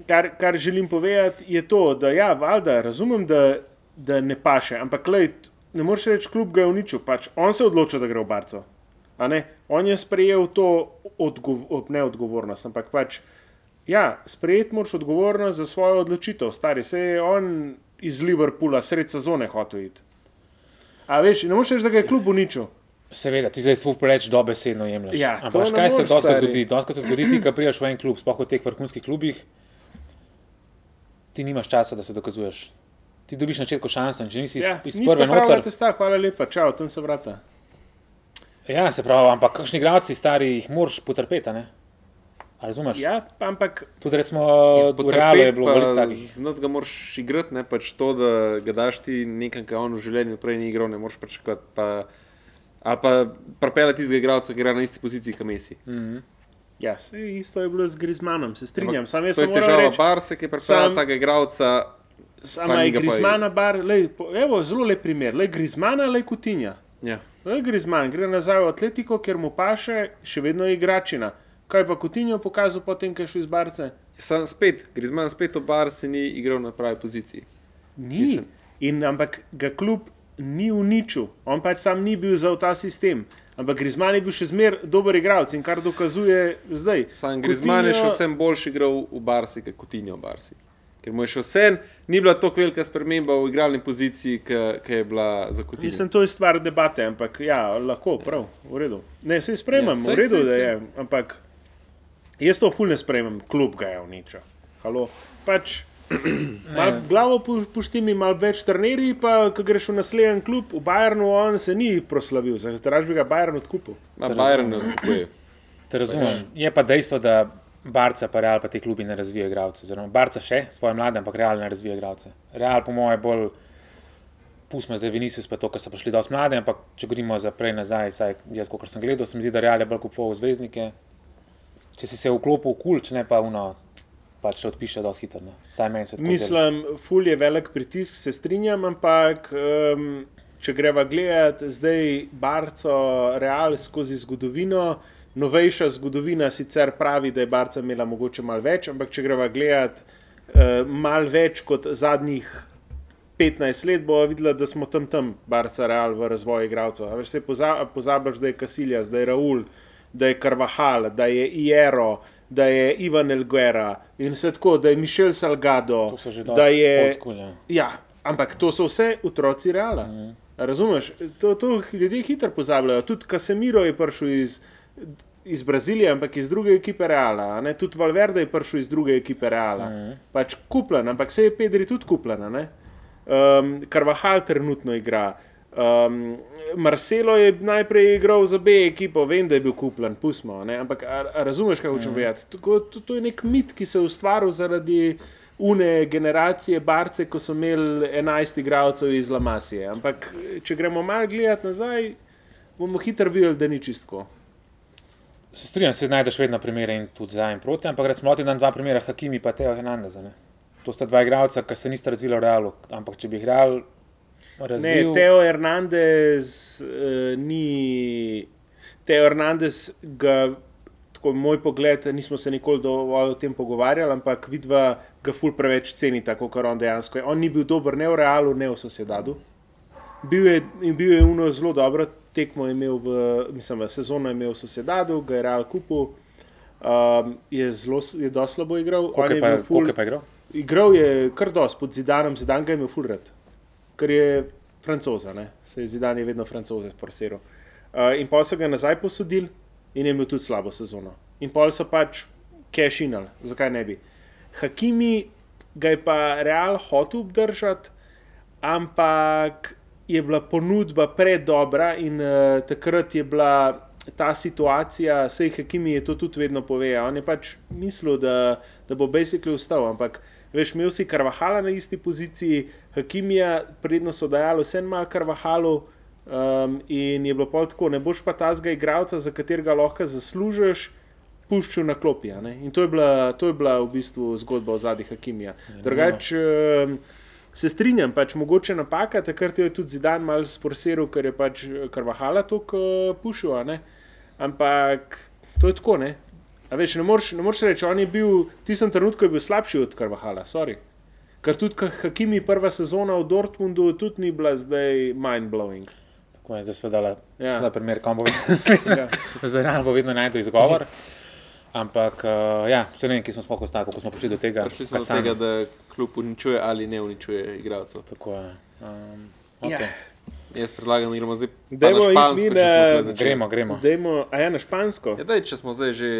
kar, kar želim povedati, je to, da ja, valjda, razumem, da, da ne paše, ampak lej, ne moreš reči, klub ga je uničil, pač on se je odločil, da gre v Barco. ne. On je sprejel to odgov neodgovornost, ampak pač, ja, sprejeti moraš odgovornost za svojo odločitev, stari se je on iz Liverpoola sred sezone hotel iti. A veš, ne moreš reči, da ga je kljub uničil. Seveda, ti zdaj tu preveč dobesedno jemliš. Ja, Ampak ne kaj se stari. zgodi? Doskrat se zgodi, ko priješ v en klub, sploh v teh vrhunskih klubih, ti nimaš časa, da se dokazuješ. Ti dobiš na začetku šanso, in če nisi Ja, iz, iz prve noter. testa, hvala lepa, čau, tam se vrata. Ja, se pravi, ampak kakšni igralci stari jih moraš potrpeti, a ne? A razumeš? Ja, pa ampak Tudi recimo v Realu je bilo veliko takih. Znati ga moraš igrati, ne pač to, da ga daš ti nekam, kar on v življenju prej ni igral, ne moreš pričakovati. Pa, ali pa pripeljati tistega igralca, ki igra na isti poziciji, kot Messi. Mhm. Ja, sej, isto je bilo z Grizmanom, se strinjam. Sam To je moral težava reči, Barse, ki je pripeljal sam- tega igralca. sama je Grizmana bar, lej, po- evo, zelo lep primer, le Grizmana, le Kutinja. Ja. Le Grizman gre nazaj v Atletiko, ker mu paše, še vedno je igračina. Kaj pa Kutinjo pokazal potem, ko je šel iz Barce? Sam spet, Grizman spet v Barsi ni igral na pravi poziciji. Ni. Mislim. In, ampak ga kljub ni uničil, on pač sam ni bil za ta sistem. Ampak Grizman je bil še zmeraj dober igralec in kar dokazuje zdaj. Sam Grizman je še Coutinho- vsem boljši igral v Barsi, kot Kutinjo v Barsi. Ker mu je še vsem, ni bila tako velika sprememba v igralni poziciji, ki je bila za Kutinjo. Mislim, to je stvar debate, ampak ja, lahko, prav, v redu. Ne, se sprejemam, Ja, saj, v redu, saj, da je, ampak jaz to fulne sprejemam, klub ga je uničil. Halo, pač. [CLEARS THROAT] Mal glavo pu- pušti mi malo več trenerji, pa ko greš v naslednji klub, v Bayernu, on se ni proslavil, zato bi ga Bayern odkupil. Ma Bayern ne odkupuje. Te razumem. Je pa dejstvo, da Barca pa Real pa te klubi ne razvija igralcev. Oziroma, Barca še svoje mlade, ampak Real ne razvija igralce. Real, po mojem, je bolj. Pustimo zdaj Vinicius, pa to, ker so prišli dosti mlade, ampak če govorimo za prej nazaj, saj jaz, kot sem gledal, se mi zdi, da Real je bolj kupoval zvezdnike. Če si se vklopil v kul, če ne pa uno, pač odpiše dosti hitro. Mislim, ful je velik pritisk, se strinjam, ampak um, če greva gledati zdaj Barco Real skozi zgodovino, novejša zgodovina sicer pravi, da je Barca imela mogoče malo več, ampak če greva gledati uh, malo več kot zadnjih 15 let, bo videla, da smo tam tam, Barca Real v razvoju igralcev. Veš, se poza- pozabljaš, da je Kasiljas, da je Raul, da je Carvajal, da je Iero. Da je Ivan Elguera in vse tako, da je Mišel Salgado, To so že da je school, ja. Ja, ampak to so vse otroci Reala. Mm. Razumeš? To, to ljudje hitro pozabljajo. Tudi Casemiro je prišel iz, iz Brazilije, ampak iz druge ekipe Reala. Tudi Valverde je prišel iz druge ekipe Reala. Mm. Pač kupljen, ampak se je Pedri tudi kupljen. Um, Carvajal trenutno igra. Um, Marcelo je najprej igral za B ekipo, vem, da je bil kupljen, pustimo. ne. Ampak a, a razumeš, kaj hočem povedati? Tako- To, to je nek mit, ki se je ustvaril zaradi une generacije Barce, ko so imeli 11 igralcev iz Lamasije. Ampak če gremo malo gledati nazaj, bomo hitro videli, da ni čistko. Se strinjam, se najdeš vedno primere in tudi za in proti, ampak recimo ti dan dva primera, Hakimi pa Teo Hernandez. Ne? To sta dva igralca, ki se nista razvila v realu, ampak če bi jih real Ne, razvil. Teo Hernandez uh, ni. Teo Hernandez, ga, tako moj pogled, nismo se nikoli dovolj o tem pogovarjali, ampak vidva ga ful preveč ceni, tako kot on dejansko je. On ni bil dober ne v realu, ne v sosedadu. Bil je, in bil je uno zelo dobro tekmo je imel v, mislim, v sezono je imel v sosedadu, ga je real kupil. Um, je zelo, je slabo igral. Koliko On je pa, ful- je pa igral? Igral je kar dosti pod Zidanom, Zidan ga je imel fulred, ker je francoza, ne? se je Zidan je vedno francoze forsiral. Uh, in pa so ga nazaj posodili in je imel tudi slabo sezono. In pa so pač cashinali, zakaj ne bi. Hakimi ga je pa Real hotel obdržati, ampak je bila ponudba predobra in uh, takrat je bila ta situacija, sej Hakimi je to tudi vedno povedal. On je pač mislil, da, da bo basically ustal, ampak veš, imel si Karvahala na isti poziciji, Hakimija, predno so dajali vse malo Karvahalu. Um, in je bilo pol tako, ne boš pa tazga igralca, za katerega lahko zaslužiš, puščal na klopi. In to je, bila, to je bila v bistvu zgodba o zadnjih Hakimija. Drugače, um, se strinjam, pač mogoče napaka, takrat jo je tudi Zidan mal sforsiral, ker je pač Karvahala tako uh, pušil, ampak to je tako, ne. A veš, ne moreš, ne moreš reči, on je bil, v tistem trenutku je bil slabši od Karvahala, sorry. Ker tudi Hakimi prva sezona v Dortmundu tudi ni bila zdaj mind-blowing. Ko je zdaj seveda Ja. ja. primer, kam bo [LAUGHS] Ja. [LAUGHS] za Real bo vedno najdel izgovor. Ampak, uh, ja, se ne vem, ki smo sploh ostali, kako smo prišli do tega. Prišli smo do tega, da klub uničuje ali ne uničuje igralcev. Tako je. Um, Ja. okay. Jaz predlagam, da gremo zdaj pa Dajmo na špansko, na-. Gremo, gremo. Dajmo, a ja, na špansko. Ja, daj, če smo zdaj že.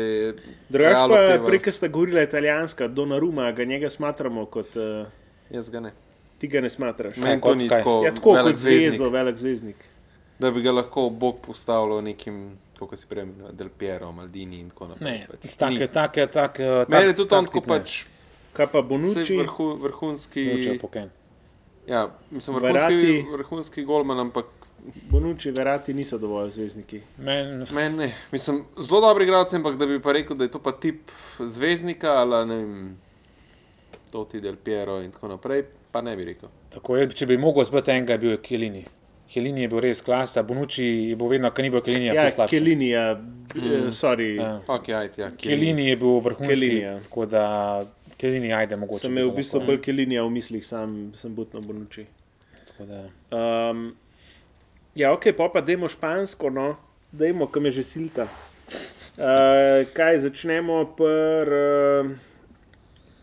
Drugač pa prej, sta govorila italijanska, Donnarumma, ga njega smatramo kot. Uh, Jaz ga ne. ti ga ne smatraš. Meni kot to ni tako. Ja, tako velik kot zvezdo, zvezdnik, velik zvezdnik. Da bi ga lahko Bog postavil nekim, kako si prej imenoval, Del Piero, Maldini in tako naprej. Ne, pač. take, take, take. Meni je tudi on tako pač. Kaj pa Bonucci? Vrhu, vrhunski, poken. Ja, mislim, Verratti. vrhunski, vrhunski golman, ampak Bonucci, verati niso dovolj zvezdniki. Men, meni ne. Mislim, zelo dobri igralci, ampak da bi pa rekel, da je to pa tip zvezdnika ali ne vem, to ti Del Piero in tako naprej, pa ne bi rekel. tako je, če bi mogel zbrati enega, je bil Kelini. Kelini je bil res klasa, Bonucci je bil vedno, kar ni bil Kelini, Ja, je slabši. Kelini, ja, mm. sorry. Ja. Ok, ajde, ja. Kelini je bil vrhunski, Chiellini, ja. tako da Kelini ajde mogoče. Sem imel v bistvu bolj Kelinija v mislih, sam sem butno da- Um, ja, ok, pa pa dajmo špansko, no, dajmo, kam je že silta. Uh, kaj začnemo pr, uh,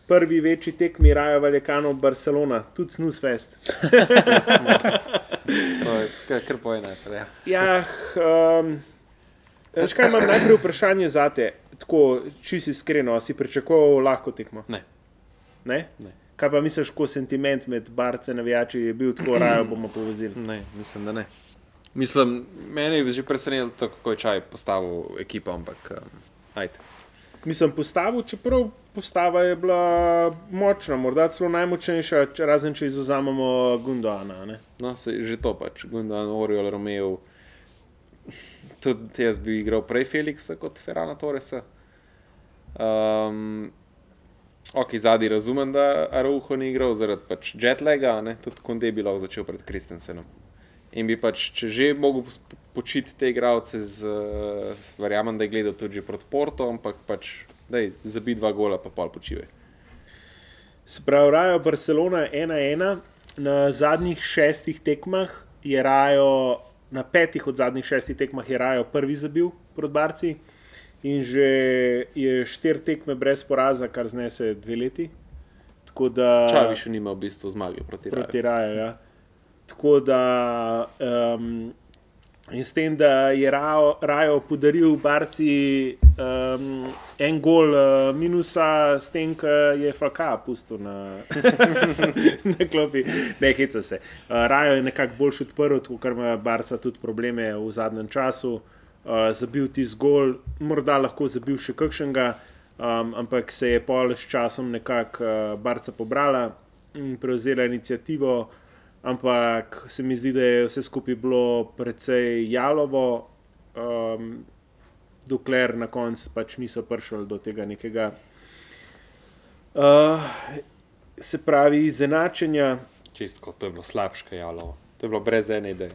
prvi večji tekmi Raja Valjekanov Barcelona, tudi Snus Fest. Kar, poje najprej. Ja. Ja, um, veš kaj imam najprej vprašanje za te, tako čisto iskreno, si pričakoval lahko tekmo? Ne. Ne? Ne. Kaj pa misliš, ko sentiment med barce in navijači je bil tako rajo, bomo povezali? [CLEARS THROAT] Ne, mislim, da ne. Mislim, mene je že presenetilo, kako je čaj postavil ekipo, ampak um, ajde. Mislim, postavil, čeprav postava je bila močna, morda celo najmočnejša, če, razen če izuzamemo Gundoana. Ne? No, se, že to pač, Gundan, Oriol, Romeo. Tudi jaz bi igral prej Felixa kot Ferrana Torresa. Um, ok, zadnji razumem, da Araujo ni igral zaradi pač jetlaga, ne? tudi Konde bi lahko začel pred Kristensenom. In bi pač, če že mogel počiti te igralce, z, z, verjamem, da je gledal tudi proti Porto, ampak pač, da je zabi dva gola, pa pol počivaj. Sprav Rajo Barcelona 1-1, na zadnjih šestih tekmah je Rajo, na petih od zadnjih šestih tekmah je Rajo prvi zabil proti Barci in že je štiri tekme brez poraza, kar znese dve leti. Tako da Čavi še nima v bistvu zmage proti Raju. proti Raju. Ja. Tako da um, in s tem, da je Rajo, Rajo podaril Barci um, en gol uh, minusa, s tem, da je Falka pustil na, [LAUGHS] na klopi, ne heca se. Uh, Rajo je nekako boljši odprl, tako kar ima Barca tudi probleme v zadnjem času. Uh, zabil ti zgolj, morda lahko zabil še kakšnega, um, ampak se je pol s časom nekako uh, Barca pobrala in prevzela inicijativo ampak se mi zdi, da je vse skupaj bilo precej jalovo, um, dokler na koncu pač niso prišli do tega nekega. Uh, se pravi, izenačenja. Čistko, to je bilo slabše, jalo. To je bilo brez ene ideje.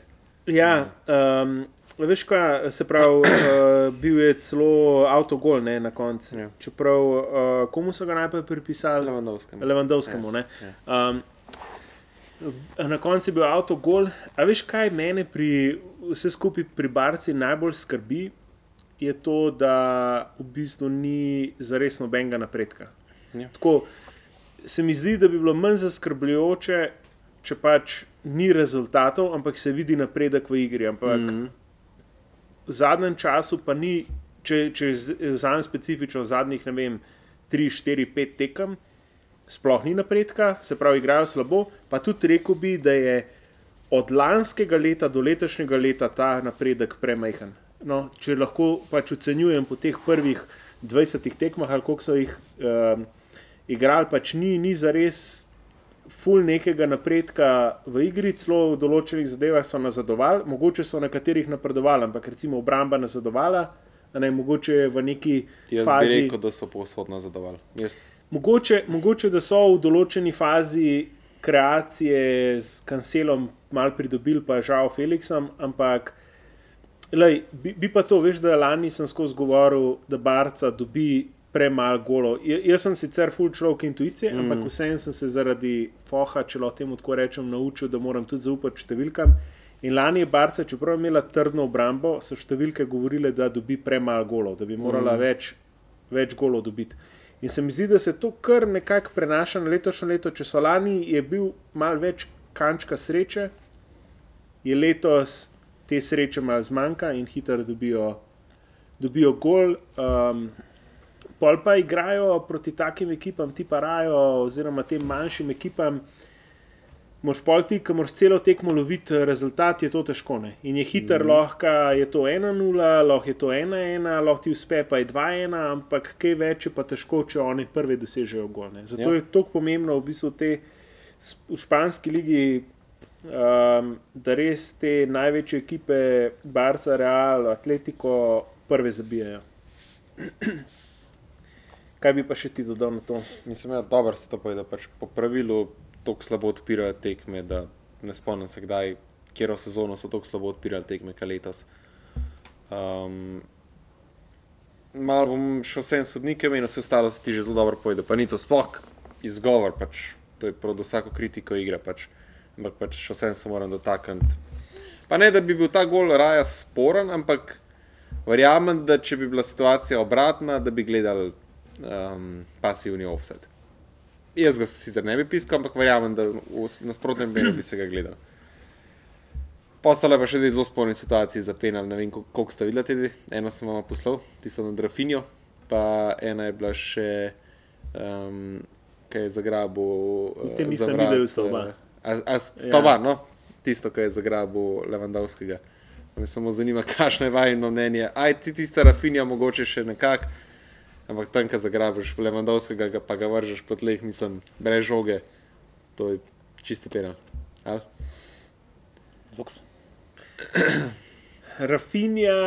Ja, um, veš, kaj se pravi, uh, bil je celo avtogol ne, na koncu. Ja. Čeprav, uh, komu so ga najprej pripisali? Levandovskemu. Levandovskemu. Ja, Ja, um, na koncu je bil avto gol. A veš, kaj mene pri vse skupaj pri Barci najbolj skrbi, je to, da v bistvu ni zares nobenega napredka. Ja. Tako se mi zdi, da bi bilo manj zaskrbljujoče, če pač ni rezultatov, ampak se vidi napredek v igri. Ampak mm -hmm. v zadnjem času pa ni, če, če vzamem specifično zadnjih, ne vem, 3, 4, 5 tekem, sploh ni napredka, se pravi, igrajo slabo. Pa tudi rekel bi, da je od lanskega leta do letošnjega leta ta napredek premajhen. No, če lahko pač ocenjujem po teh prvih 20 tekmah, ali koliko so jih um, igrali, pač ni, ni zares ful nekega napredka v igri, celo v določenih zadevah so nazadovali, mogoče so v nekaterih napredovali, ampak recimo obramba nazadovala, ne mogoče v neki Jaz fazi. bi rekel, da so povsod nazadovali. Jaz, Mogoče, mogoče, da so v določeni fazi kreacije s kancelom mal pridobili, pa žal Felixom, ampak lej, bi, bi pa to, veš, da lani sem skozi govoril, da Barca dobi premalo golo. Ja- Jaz sem sicer full človek intuicije, mm. ampak vseeno sem se zaradi foha, če lahko temu tako rečem, naučil, da moram tudi zaupati številkam. In lani je Barca, čeprav je imela trdno obrambo, so številke govorile, da dobi premalo golov, da bi morala mm. več, več golov dobiti. In se mi zdi, da se to kar nekako prenaša na letošnje leto. Če so lani je bil malo več kančka sreče, je letos te sreče malo zmanjka in hitro dobijo, dobijo gol. Um, pol pa igrajo proti takim ekipam, tipa Rajo, oziroma tem manjšim ekipam. Moš pol ti, ki moraš celo tekmo loviti, rezultat je to težko. Ne? In je hiter, mm. lahko je to 1-0, lahko je to 1-1, lahko ti uspe pa je 2-1, ampak kaj več je pa težko, če oni prvi dosežejo gol. Ne? Zato ja. je to pomembno v bistvu te v španski ligi, um, da res te največje ekipe, Barca, Real, Atletico, prve zabijajo. [CLEARS THROAT] Kaj bi pa še ti dodal na to? Mislim, da ja, je dobro, da se to povedo. Pač po pravilu tako slabo odpirajo tekme, da ne spomnim se, kdaj, kjer sezono so tako slabo odpirali tekme, kaj letos. Um, malo bom šel vsem sodnikem in vse ostalo se ti že zelo dobro pojde. Pa ni to sploh izgovor, pač, to je prav vsako kritiko igre. Pač. Ampak pač še vsem se moram dotakniti. Pa ne, da bi bil ta gol raja sporen, ampak verjamem, da če bi bila situacija obratna, da bi gledali um, pasivni offset. Jaz ga sicer ne bi piskal, ampak verjamem, da v nasprotnem primeru bi se ga gledal. Postala pa še dve zelo sporni situaciji za penal. Ne vem, koliko ste videli te dve. Eno sem vam poslal, tisto na Drafinjo, pa ena je bila še, um, kaj je zagrabil. Uh, Te nisem videl, sta oba. Sta oba, no? Tisto, kar je zagrabil Levandovskega. Me samo zanima, [LAUGHS] kakšno je vajno mnenje. Aj ti tista Rafinja, mogoče še nekako. Ampak tam, ki zagrabiš Levandovskega, pa ga vržeš po tleh, mislim, brez žoge, to je čisti pena. [CLEARS THROAT] Rafinja,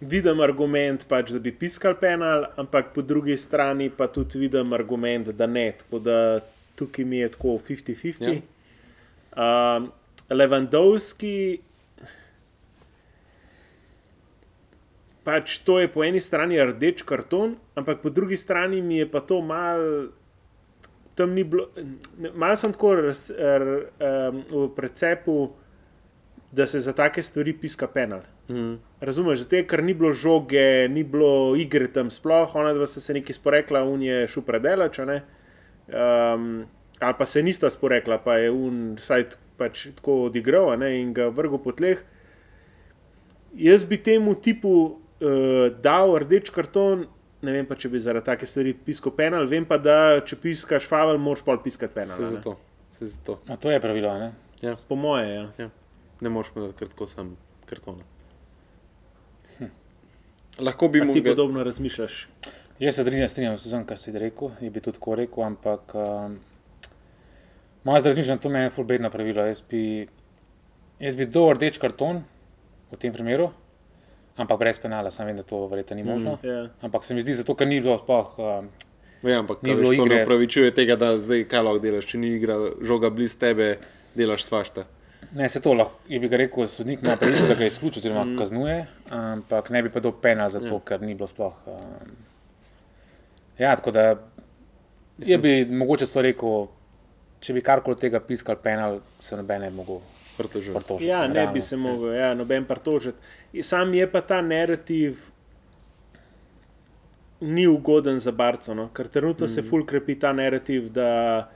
vidim argument, pač, da bi piskal penal, ampak po drugi strani pa tudi vidim argument, da ne. Tako da tukaj mi je tako 50-50. Ja. Um, Levandovski pač to je po eni strani rdeč karton, ampak po drugi strani mi je pa to mal. Tam ni bilo, malo sem tako raz, r, um, v precepu, da se za take stvari piska penal. Mm. Razumeš, zato ker ni bilo žoge, ni bilo igre tam sploh, ona dva sta se nekaj sporekla, un je šel predelač, um, ali pa se nista sporekla, pa je un sajt pač tako odigral ne, in ga vrgel po tleh. Jaz bi temu tipu uh, dal rdeč karton. Ne vem pa, če bi zaradi take stvari piskal penal, vem pa, da če piskaš favel, moraš pa piskati penal. Se zato. Se zato. A to je pravilo, ne? Ja. Po moje, ja. ja. Ne moreš imeti kratko sam kartona. Hm. Lahko bi mu. Ti ga... podobno razmišljaš. Jaz se strinjam, strinjam se z tem, kar si rekel, je bi tudi tako rekel, ampak um, malo zdaj razmišljam, to me je fulbedno pravilo. Jaz bi, jaz bi dal rdeč karton v tem primeru ampak brez penala, sem vem, da to verjetno ni možno. Mm, yeah. Ampak se mi zdi, zato, ker ni bilo sploh. Uh, Ja, ampak ni bilo igre. To ne upravičuje tega, da zdaj kaj lahko delaš, če ni igra, žoga blizu tebe, delaš svašta. Ne, se to lahko, je bi ga rekel, sodnik ima pravico, da ga izključi, oziroma mm. kaznuje, ampak ne bi pa do pena za to, ja. ker ni bilo sploh. Um, ja, tako da je bi mogoče to rekel, če bi karkoli tega piskal penal, se noben ne bi mogel pritožiti. Ja, ne bi se mogel, ja, noben pritožiti. Sam je pa ta narativ. Ni ugoden za Barco, no? ker trenutno mm. se fulj krepi ta narativ, da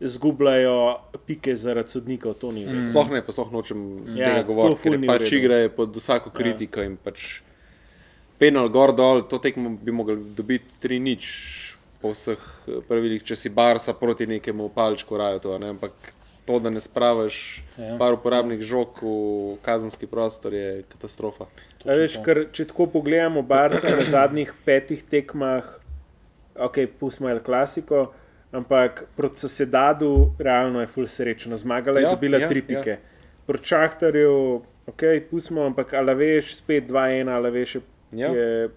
izgubljajo pike zaradi sodnikov. Mm. Sploh ne, pa sploh nočem ja, tega govoriti. Pač igra je pod vsako ja. kritiko ja. in pač penal gor dol, to tekmo bi mogli dobiti tri nič po vseh pravilih, če si Barca proti nekemu palčku rajo to, ne? ampak to, da ne spraviš ja. par uporabnih žog v kazenski prostor, je katastrofa. Veš, kar, če tako pogledamo, barca na zadnjih petih tekmah, ok, pustimo El Clasico, ampak proti sosedadu realno je full srečno. Zmagala je ja, dobila ja, tri ja. pike. Ja. Proti Šahtarju, ok, pustimo, ampak ali veš, spet 2-1, ali veš, ja. je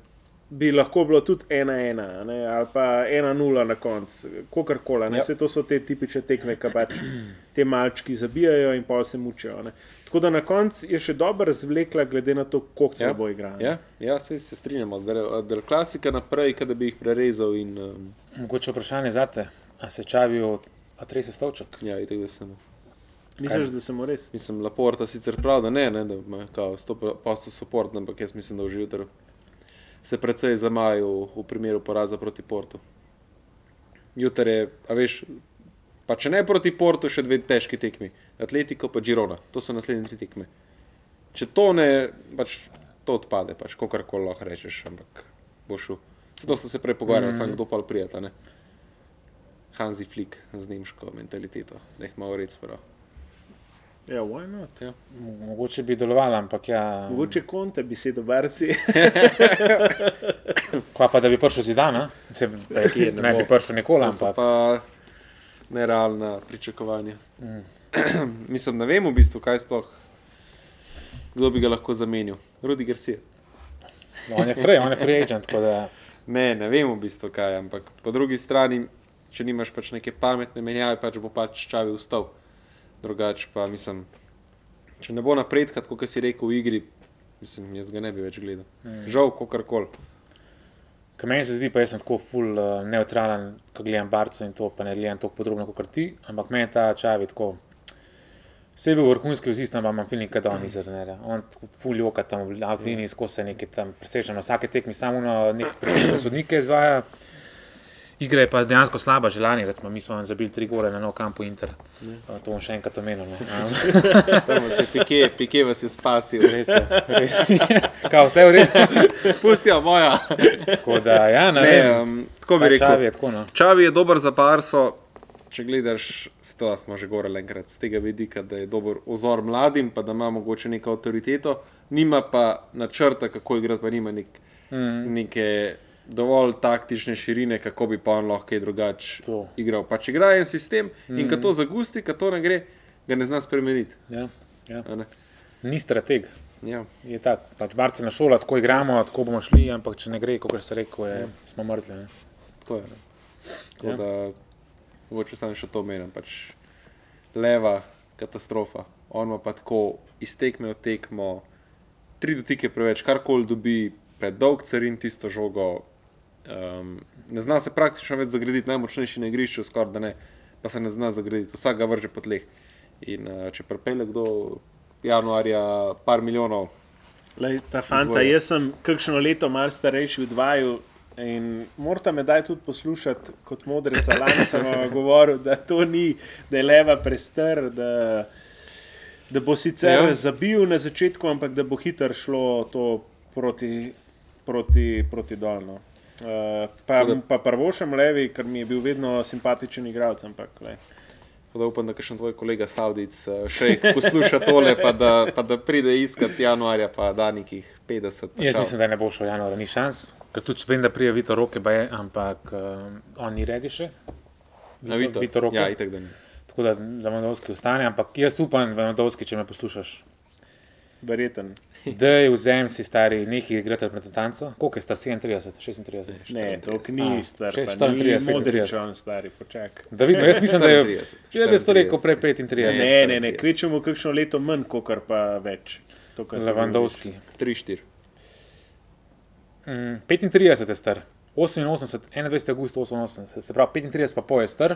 bi lahko bilo tudi 1-1 ali pa 1-0 na koncu, kako koli. Yep. Vse to so te tipične tekme, ki pač te malčki zabijajo in pa se mučijo. Ne. Tako da na koncu je še dobro razvlekla, glede na to, koliko se ja. bo igralo. Ja, ja se, se strinjamo, da je klasika naprej, da bi jih prerezal. In, um... Mogoče vprašanje za te, a se čavijo, a trese stavček? Ja, in tako da sem. Misliš, da se mu res? Mislim, Laporta sicer prav, da ne, ne da ima kao 100% support, ampak jaz mislim, da v jutro se precej zamajo v primeru poraza proti Portu. Jutro je, a veš, pa če ne proti Portu, še dve težki tekmi. Atletiko pa Girona, to so naslednje tri tekme. Če to ne, pač to odpade, pač kakorkoli lahko rečeš, ampak bo šel. Zato sem se prej pogovarjal, mm. sam kdo pa prijeta, ne. Hansi Flick z nemško mentaliteto, da jih malo red sprav. Ja, why not? Ja. Mogoče bi delovalo, ampak ja. Mogoče konte bi se dobarci. [LAUGHS] Kva pa da bi prišel zidana, se ne, ne bi prišel nikoli, To ampak pa nerealna pričakovanja. Mm. [CLEARS THROAT] Mislim, ne vem v bistvu, kaj sploh, kdo bi ga lahko zamenil. Rudi Garcia. on je free, on je free agent, da [LAUGHS] Ne, ne vem v bistvu kaj, ampak po drugi strani, če nimaš pač neke pametne menjave, pač bo pač čavi vstal. Drugače pa mislim, če ne bo napredka, kot si rekel v igri, mislim, jaz ga ne bi več gledal. Mm. Žal, kakorkoli. Kaj meni se zdi, pa jaz sem tako full uh, neutralen, ko gledam Barco in to, pa ne gledam tako podrobno kot ti, ampak meni ta čavi tako. Vse je bil vrhunski vzist, ampak imam filmik, da on izrne. On tako full joka tam v Avini, skozi nekaj tam preseže na vsake tekmi, samo na nek primer sodnike izvaja. Igra je pa dejansko slaba, že lani, recimo, mi smo vam zabili tri gole na nov kampu Inter. Uh, to bom še enkrat omenil. pike, [LAUGHS] pike vas je spasil. Res je, res je. Kao, vse je v redu. Pustijo moja. Tako da, ja, ne, Ne, vem. um, tako bi rekel. Čavi je tako, no. Čavi je dober za Barso, če gledaš, to smo že govorili enkrat, z tega vidika, da je dober ozor mladim, pa da ima mogoče neko avtoriteto, nima pa načrta, kako igrati, pa nima nek, mm. neke dovolj taktične širine, kako bi pa on lahko kaj drugače igral. Pač igra en sistem mm. in ko to zagusti, ko to ne gre, ga ne zna spremeniti. Ja, ja. Ni strateg. Ja. Je tako, pač barce na šolo, tako igramo, tako bomo šli, ampak če ne gre, kot se reče, je, smo mrzli. Ne? To je. ne. Tako Ja. ja. da, mogoče samo še to menim. Pač leva katastrofa. On ima pa tako iztekme od tekmo, tri dotike preveč, karkoli dobi, predolg carin tisto žogo. Um, ne zna se praktično več zagraditi, najmočnejši na igrišču, skoraj da ne, pa se ne zna zagraditi, vsak ga vrže po tleh. In uh, če prepele kdo januarja par milijonov, Lej, ta fanta, Izvoli. jaz sem kakšno leto malo starejši od vaju in morate me daj tudi poslušati kot modreca. Lani sem vam [LAUGHS] govoril, da to ni, da je leva prestar, da, da bo sicer ja. zabil na začetku, ampak da bo hitro šlo to proti, proti, proti dolno. Uh, pa, da- pa prvošem levi, ker mi je bil vedno simpatičen igralec, da upam, da še tvoj kolega Saudic eh, še posluša tole, pa da, pa da pride iskat januarja, pa da nekih 50. pa Jaz čau. mislim, da ne bo šel januarja, ni šans, ker tudi vem, da prije Vito roke, je, ampak um, on ni redi še. Na Vito, Vito roke. Ja, itak da ni. Tako da Lewandowski ostane, ampak jaz upam, Lewandowski, če me poslušaš. Verjeten. [LAUGHS] Da je vzem si stari neki igrati reprezentanco. Koliko je star? 37, 36. Ne, to ni star, še pa 34, ni 35. modrič, on stari, počakaj. Da vidim, jaz mislim, da je. [LAUGHS] 34, Ja, bi to rekel prej 34. 35. Ne, ne, ne, kvečemo kakšno leto manj, kot pa več. To, kar ti Lewandowski. 3-4. Mm, 35 je star, 88, 21. august 88, se pravi 35 pa pol je star.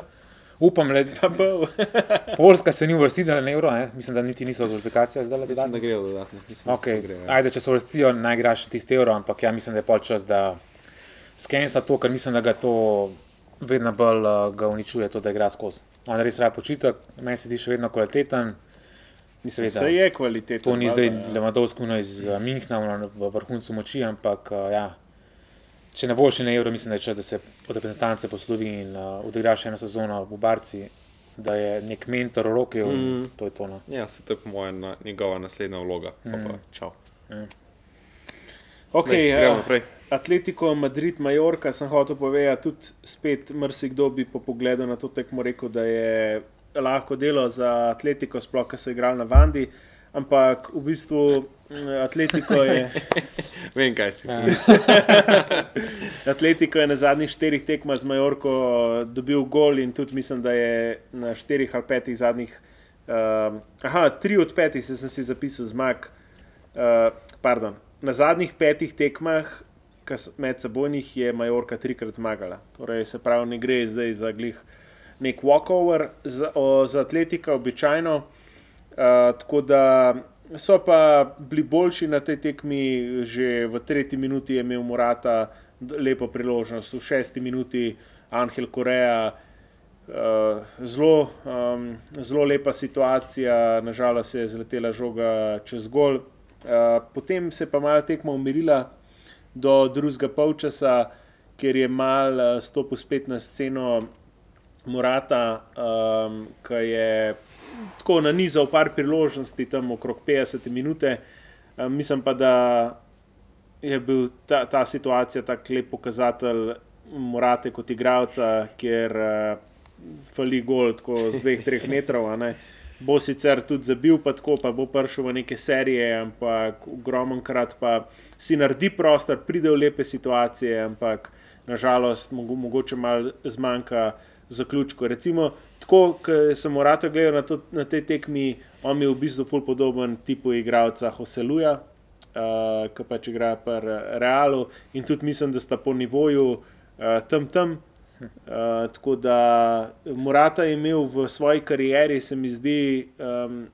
Upam, le, Pa bo. [LAUGHS] Poljska se ni uvrstila na evro, ne? mislim, da niti niso v kvalifikacijah zdaj. Mislim, da grejo dodatno. Mislim, Okay. da grejo, ja. Ajde, če se uvrstijo, naj igraš tisti evro, ampak ja, mislim, da je pol čas, da skensa to, ker mislim, da ga to vedno bolj uh, ga uničuje, to, da igra skozi. On res rad počitek, meni se zdi še vedno kvaliteten. Mislim, se je kvaliteta. To ni zdaj ja. Lewandowski uno iz uh, Minhna, ono v vrhuncu moči, ampak uh, ja, če ne bo še na evro, mislim, da je čas, da se od reprezentance poslovi in uh, odigra še eno sezono v Barci, da je nek mentor v roki, mm. to je to. No. Ja, se to je po mojem na, njegova naslednja vloga. Pa pa, čau. Okay, Lej, uh. Atletico Madrid, Majorka, sem hotel povedati, tudi spet marsikdo bi po pogledu na to tekmo rekel, da je lahko delo za Atletico, sploh, ker so igrali na Vandi. Ampak v bistvu mm, Atletico je, [LAUGHS] Vem, kaj si. Ja. [LAUGHS] Atletico je na zadnjih štirih tekmah z Majorko dobil gol in tudi mislim, da je na štirih ali petih zadnjih, um, aha, tri od petih se sem si zapisal zmag. Uh, pardon, na zadnjih petih tekmah, med sebojnih, je Majorka trikrat zmagala. Torej, se pravi, ne gre zdaj za glih nek walkover za, o, za Atletika, običajno. Uh, tako da so pa bili boljši na tej tekmi, že v tretji minuti je imel Morata lepo priložnost, v šesti minuti Angel Korea. Uh, zelo, um, zelo lepa situacija, nažalost je zletela žoga čez gol. Uh, potem se je pa malo tekmo umirila do drugega polčasa, ker je mal stopil spet na sceno Morata, um, ki je tako nanizal par priložnosti, tam okrog 50 minut. Um, mislim pa, da je bil ta, ta situacija tako lep pokazatelj Morate kot igralca, ker uh, fali gol tako z 2-3 metrov. Bo sicer tudi zabil, pa tako, pa bo prišel v neke serije, ampak ogromno krat pa si naredi prostor, pride v lepe situacije, ampak nažalost, mogoče malo zmanjka zaključka. Recimo, tako, ko sem morata gledal na, to, na tej tekmi, on je v bistvu ful podoben tipu igralca Hoseluja, uh, ki pač igra pri Realu in tudi mislim, da sta po nivoju uh, tam tam. Uh, tako da Morata je imel v svoji karieri, se mi zdi, um,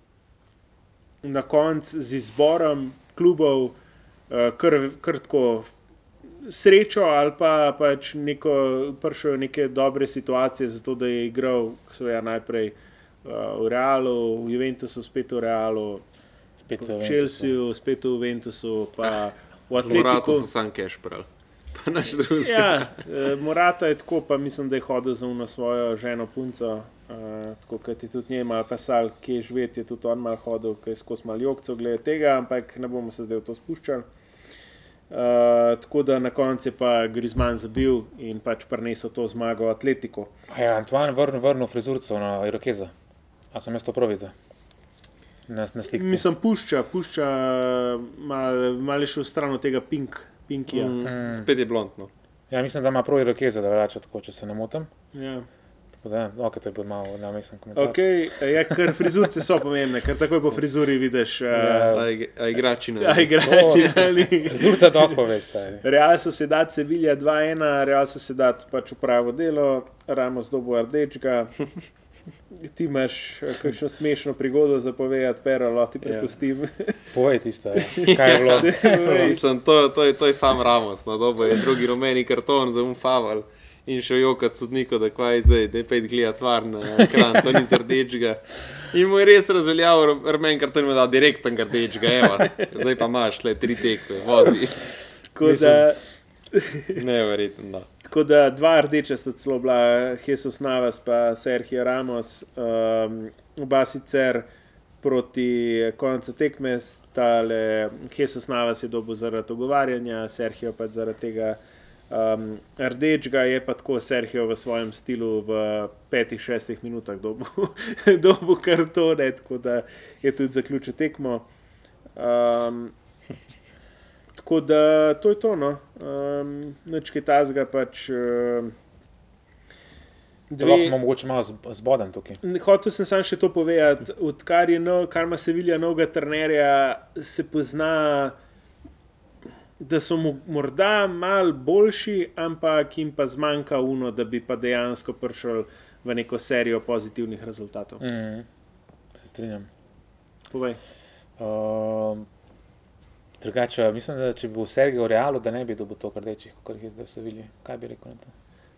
na koncu z izborom klubov, uh, kar, kar tako srečo ali pa pač neko, prišel neke dobre situacije, zato da je igral seveda, najprej uh, v Realu, v Juventusu, spet v Realu, spet v Čelsiju, spet v Juventusu, pa v Atletiku. Morata so sam cash prav. [LAUGHS] Pa naš drugi. Ja, uh, Morata je tako, pa mislim, da je hodil za uno svojo ženo punco. Uh, tako kot je tudi njej malo pisal, kje živeti, je tudi on malo hodil, ki je skozi malo jokcev glede tega, ampak ne bomo se zdaj v to spuščali. Uh, tako da na koncu je pa Grizman zabil in pač prenesel to zmago Atletiko. Je ja, Antoine vrnil vrn frizurico na Irokeza? A sem jaz to pravite? Na, na slikci. Mislim, pušča, pušča malo mal še v stran od tega pink, pinkija. Mm. Mm. Spet je blondno. Ja, mislim, da ima prav Irokeza, da vrača tako, če se ne motim. Ja. Da, okay, to je bil malo namesen komentar. Okay, ja, ker frizurice so pomembne, ker takoj po frizuri vidiš. Uh, ja, igrači na ja, igrači ali. Frizurica to spovesta. Real so se dati Sevilla 2-1, Real so se dati pač v pravo delo, Ramos dobo rdečega. Ti imaš kakšno smešno prigodo za povedati, pero, lahko ti prepustim. Ja. Povej tisto, ja. kaj je bilo. [LAUGHS] Mislim, to, to, je, to je sam Ramos, na dobo je drugi rumeni karton za umfaval in še jokat sodniku, da kaj zdaj, da je pet gledati tvar na ekran, to ni zrdečega. In mu je res ker to ima da direkten grdečega, evo, zdaj pa imaš le tri tekme, vozi. Tako da. Neverjetno, da. Tako da dva rdeča sta celo bila, Jesus Navas pa Sergio Ramos, um, oba sicer proti koncu tekme, stale Jesus Navas je dobil zaradi ogovarjanja, Sergio pa zaradi tega. Um, rdečega je pa tako Serhijo v svojem stilu v petih, šestih minutah dobu [LAUGHS] kartone, tako da je tudi zaključil tekmo. Um, tako da to je to, no. Um, Noč kaj tazga pač. Um, Dve... Lahko imamo mogoče malo zboden tukaj. Hotel sem samo še to povedati. Odkar ima Sevilja novega trenerja, se pozna da so mu morda malo boljši, ampak jim pa zmanjka uno, da bi pa dejansko prišel v neko serijo pozitivnih rezultatov. Mm, se strinjam. Povej. Uh, drugače, mislim, da če bi bil Sergio v realu, da ne bi dobil to rdečih, kot jih zdaj vse vidi. Kaj bi rekel na to?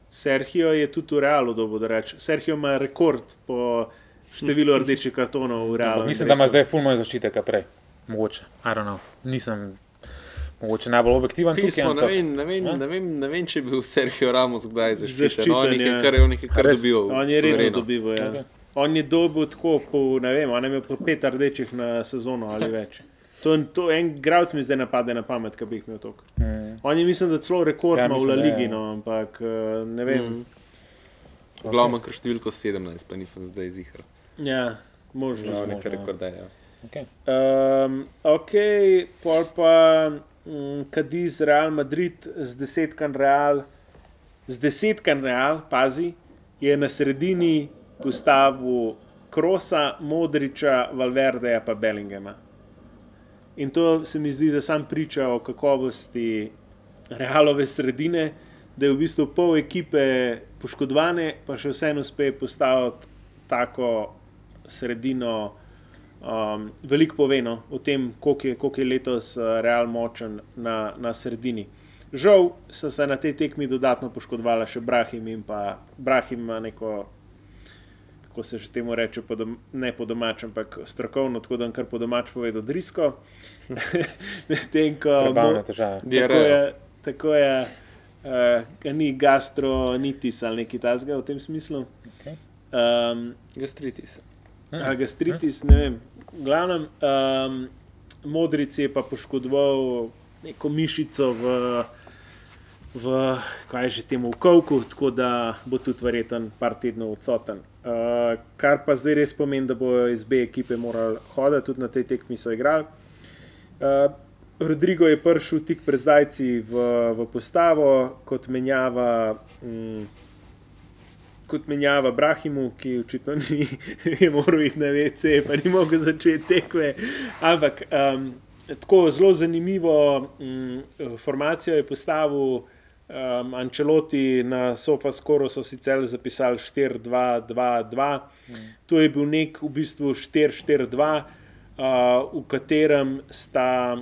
Sergio je tudi v realu dobil, da reče. Sergio ima rekord po številu rdečih kartonov v realu. Mislim, da ima zdaj fulmo zaščite, kaj prej. Mogoče, I don't know. Nisem Mogoče najbolj objektiven tukaj. Pismo, ne, vem, ne, vem, ne, vem, ne vem, če bi bil Sergio Ramos kdaj zaščiten. No, nekaj, ja. kar je nekaj, kar dobil. On je redno dobil. Ja. Okay. On je dobil tako, po, ne vem, on je imel po pet rdečih na sezono ali [LAUGHS] več. To, to en gradc mi zdaj napade na pamet, ki bi jih imel toliko. Mm. On je mislim, da celo rekord ja, ima v La Ligi, no, ampak eh, ne vem. Mm. Okay. Glavno, ker številko 17, pa nisem zdaj zihar. Ja, možno. Ja, nekaj rekorde, ja. Ok, um, okay pol pa. Kadiz, mm, Real Madrid, z desetkan Real, z desetkan Real, pazi, je na sredini postavil Krosa, Modriča, Valverdeja pa Bellingema. In to se mi zdi, da sam priča o kakovosti realove sredine, da je v bistvu pol ekipe poškodovane, pa še vseeno uspe postaviti tako sredino um, veliko pove no, o tem, koliko je, koliko je letos uh, Real močen na, na sredini. Žal so se na tej tekmi dodatno poškodovali še Brahim in pa Brahim ima neko, kako se že temu reče, po dom, ne po domačem, ampak strokovno, tako da kar po domač povedal, drisko. [LAUGHS] Medtem ko Prebavne težave. tako je, tako je uh, ni gastronitis ali nekaj tasga v tem smislu. Okay. Um, Gastritis. ali gastritis, ne vem. Glavnem, um, modric je pa poškodoval neko mišico v, v kaj je že temu v kovku, tako da bo tudi verjeten par tednov odsoten. Uh, kar pa zdaj res pomeni, da bojo iz B ekipe morali hoditi, tudi na tej tekmi so igrali. Uh, Rodrigo je prišel tik pred zdajci v, v postavo, kot menjava. Mm, Kot menjava Brahimu, ki očitno ni [LAUGHS] moral iti na VC, pa ni mogel začeti tekme. Ampak um, tako zelo zanimivo um, formacijo je postavil um, Ančeloti na Sofa Skoro, so sicer zapisali 4-2-2-2. To je bil nek v bistvu 4-4-2, uh, v katerem sta,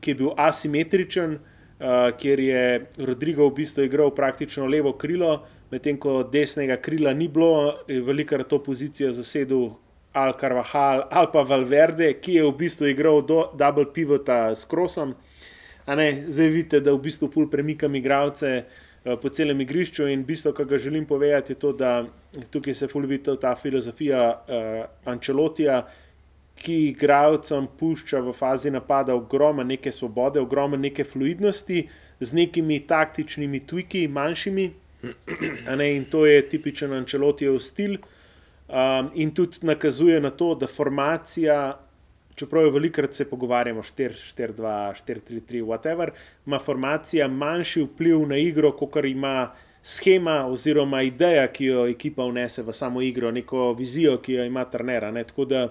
ki je bil asimetričen, uh, kjer je Rodrigo v bistvu igral praktično levo krilo medtem ko desnega krila ni bilo, je velikokrat to pozicijo zasedel Al Carvajal ali pa Valverde, ki je v bistvu igral do double pivota s krosom. Zdaj vidite, da v bistvu ful premikam igralce uh, po celem igrišču in bistvo, kar ga želim povedati, je to, da tukaj se ful vidi ta filozofija uh, Ancelotija, ki igralcem pušča v fazi napada ogromno neke svobode, ogromno neke fluidnosti z nekimi taktičnimi twiki, manjšimi, in to je tipičen Ancelotijev stil. Um, in tudi nakazuje na to, da formacija, čeprav je velikokrat se pogovarjamo 4-4-2, 4-3-3, whatever, ima formacija manjši vpliv na igro, kot ima schema oziroma ideja, ki jo ekipa vnese v samo igro, neko vizijo, ki jo ima Trnera. Ne? Tako da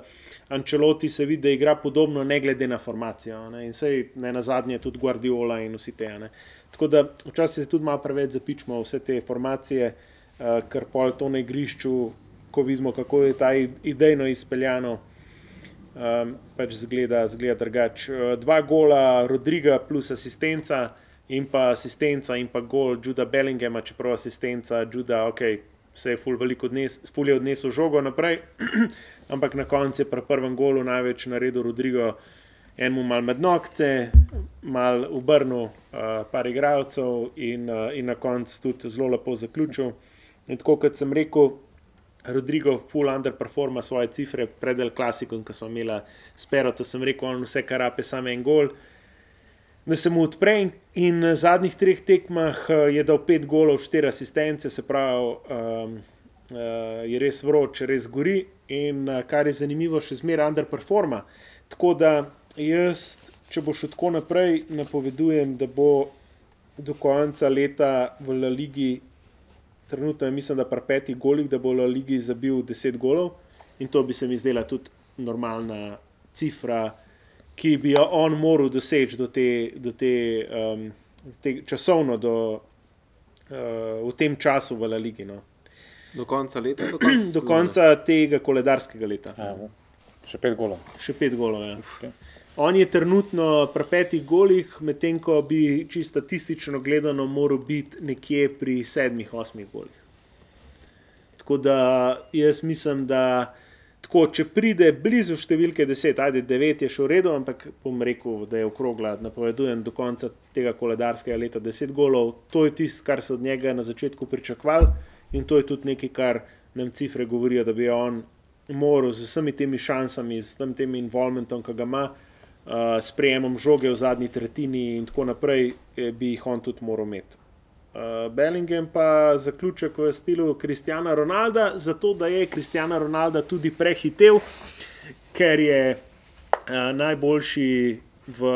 Anceloti se vidi, da igra podobno, ne glede na formacijo. Ne? In sej ne na zadnje tudi Guardiola in vsi te. Ne? Tako da včasih se tudi malo preveč zapičemo vse te formacije, uh, ker pol to na igrišču, ko vidimo, kako je ta idejno izpeljano, um, pač zgleda, zgleda drugače. Uh, dva gola Rodriga plus asistenca in pa asistenca in pa gol Juda Bellinghama, čeprav asistenca Juda, ok, se je ful odnes, ful je odnesel žogo naprej, [CLEARS THROAT] ampak na koncu je pri prvem golu največ naredil Rodrigo. Enemu mal med nogce, mal obrnil uh, par igralcev in, uh, in na koncu tudi zelo lepo zaključil. In tako kot sem rekel, Rodrigo full underperforma svoje cifre pred El Classicom, ko smo imeli spero, da sem rekel, on vse kar rape, samo en gol. Da se mu odpre in, na zadnjih treh tekmah je dal pet golov, štiri asistence, se pravi, um, uh, je res vroč, res gori. In uh, kar je zanimivo, še zmeraj underperforma. Tako da jaz, če bo šlo tako naprej, napovedujem, da bo do konca leta v La Ligi, trenutno je mislim, da pri petih golih, da bo v La Ligi zabil 10 golov in to bi se mi zdela tudi normalna cifra, ki bi jo on moral doseči do te, do te, um, te časovno, do, uh, v tem času v La Ligi. No. Do konca leta, do [CLEARS THROAT] konca, Do konca tega koledarskega leta. Ja, še pet golov. Še pet golov. Ja. Okay. On je trenutno pri petih golih, medtem ko bi čisto statistično gledano moral biti nekje pri sedmih, osmih golih. Tako da jaz mislim, da tako, če pride blizu številke 10, ajde 9 je še v redu, ampak bom rekel, da je okrogla, napovedujem do konca tega koledarskega leta 10 golov. To je tisto, kar so od njega na začetku pričakovali in to je tudi nekaj, kar nam cifre govorijo, da bi on moral z vsemi temi šansami, z tem, involvementom, ki ga ima uh, sprejemom žoge v zadnji tretjini in tako naprej, eh, bi jih on tudi moral imeti. Uh, Bellingham pa zaključek v stilu Kristjana Ronalda, zato da je Kristjana Ronalda tudi prehitev, ker je uh, najboljši v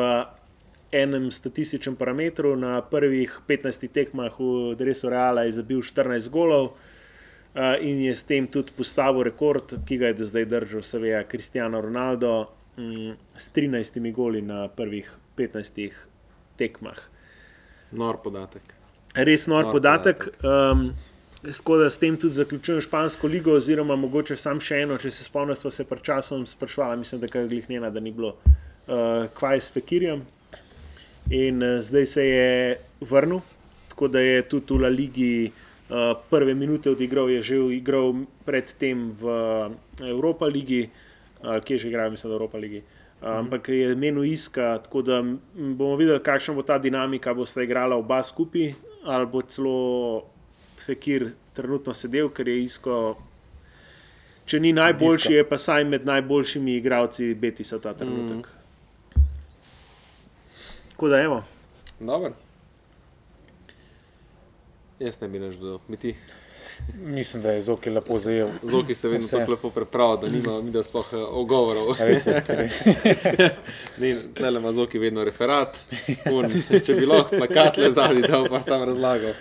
enem statističnem parametru. Na prvih 15 tekmah v Dresu Reala je zabil 14 golov. Uh, in je s tem tudi postavil rekord, ki ga je do zdaj držal, seveda, Kristijano Ronaldo mm, s 13 goli na prvih 15 tekmah. Nor podatek. Res nor Nor podatek. Um, Tako da s tem tudi zaključujem špansko ligo, oziroma mogoče sam še eno, če se spomnim, smo se pred časom sprašvali, mislim, da je glih njena, da ni bilo uh, kvaj s Fekirjem. In uh, zdaj se je vrnil, tako da je tudi v La Ligi uh, prve minute odigral, je že igral predtem v Evropa ligi, uh, kje že igrajo, mislim, v Evropa ligi. Uh, mhm. Ampak je menil iska, tako da bomo videli, kakšna bo ta dinamika, bo sta igrala oba skupaj, ali bo celo Fekir trenutno sedel, ker je isko. Če ni najboljši, je pa saj med najboljšimi igralci Betisa ta trenutek. Mm. Tako da, evo. Dobro. Jaz ne bi več dodal, mi ti. Mislim, da je Zoki lepo zajel. Zoki se vedno tako lepo pripravlja, da nima mi da sploh eh, ogovorov. Ne [LAUGHS] le ima Zoki vedno referat. Un, če bi lahko plakat le zadnji, da pa sam razlagal.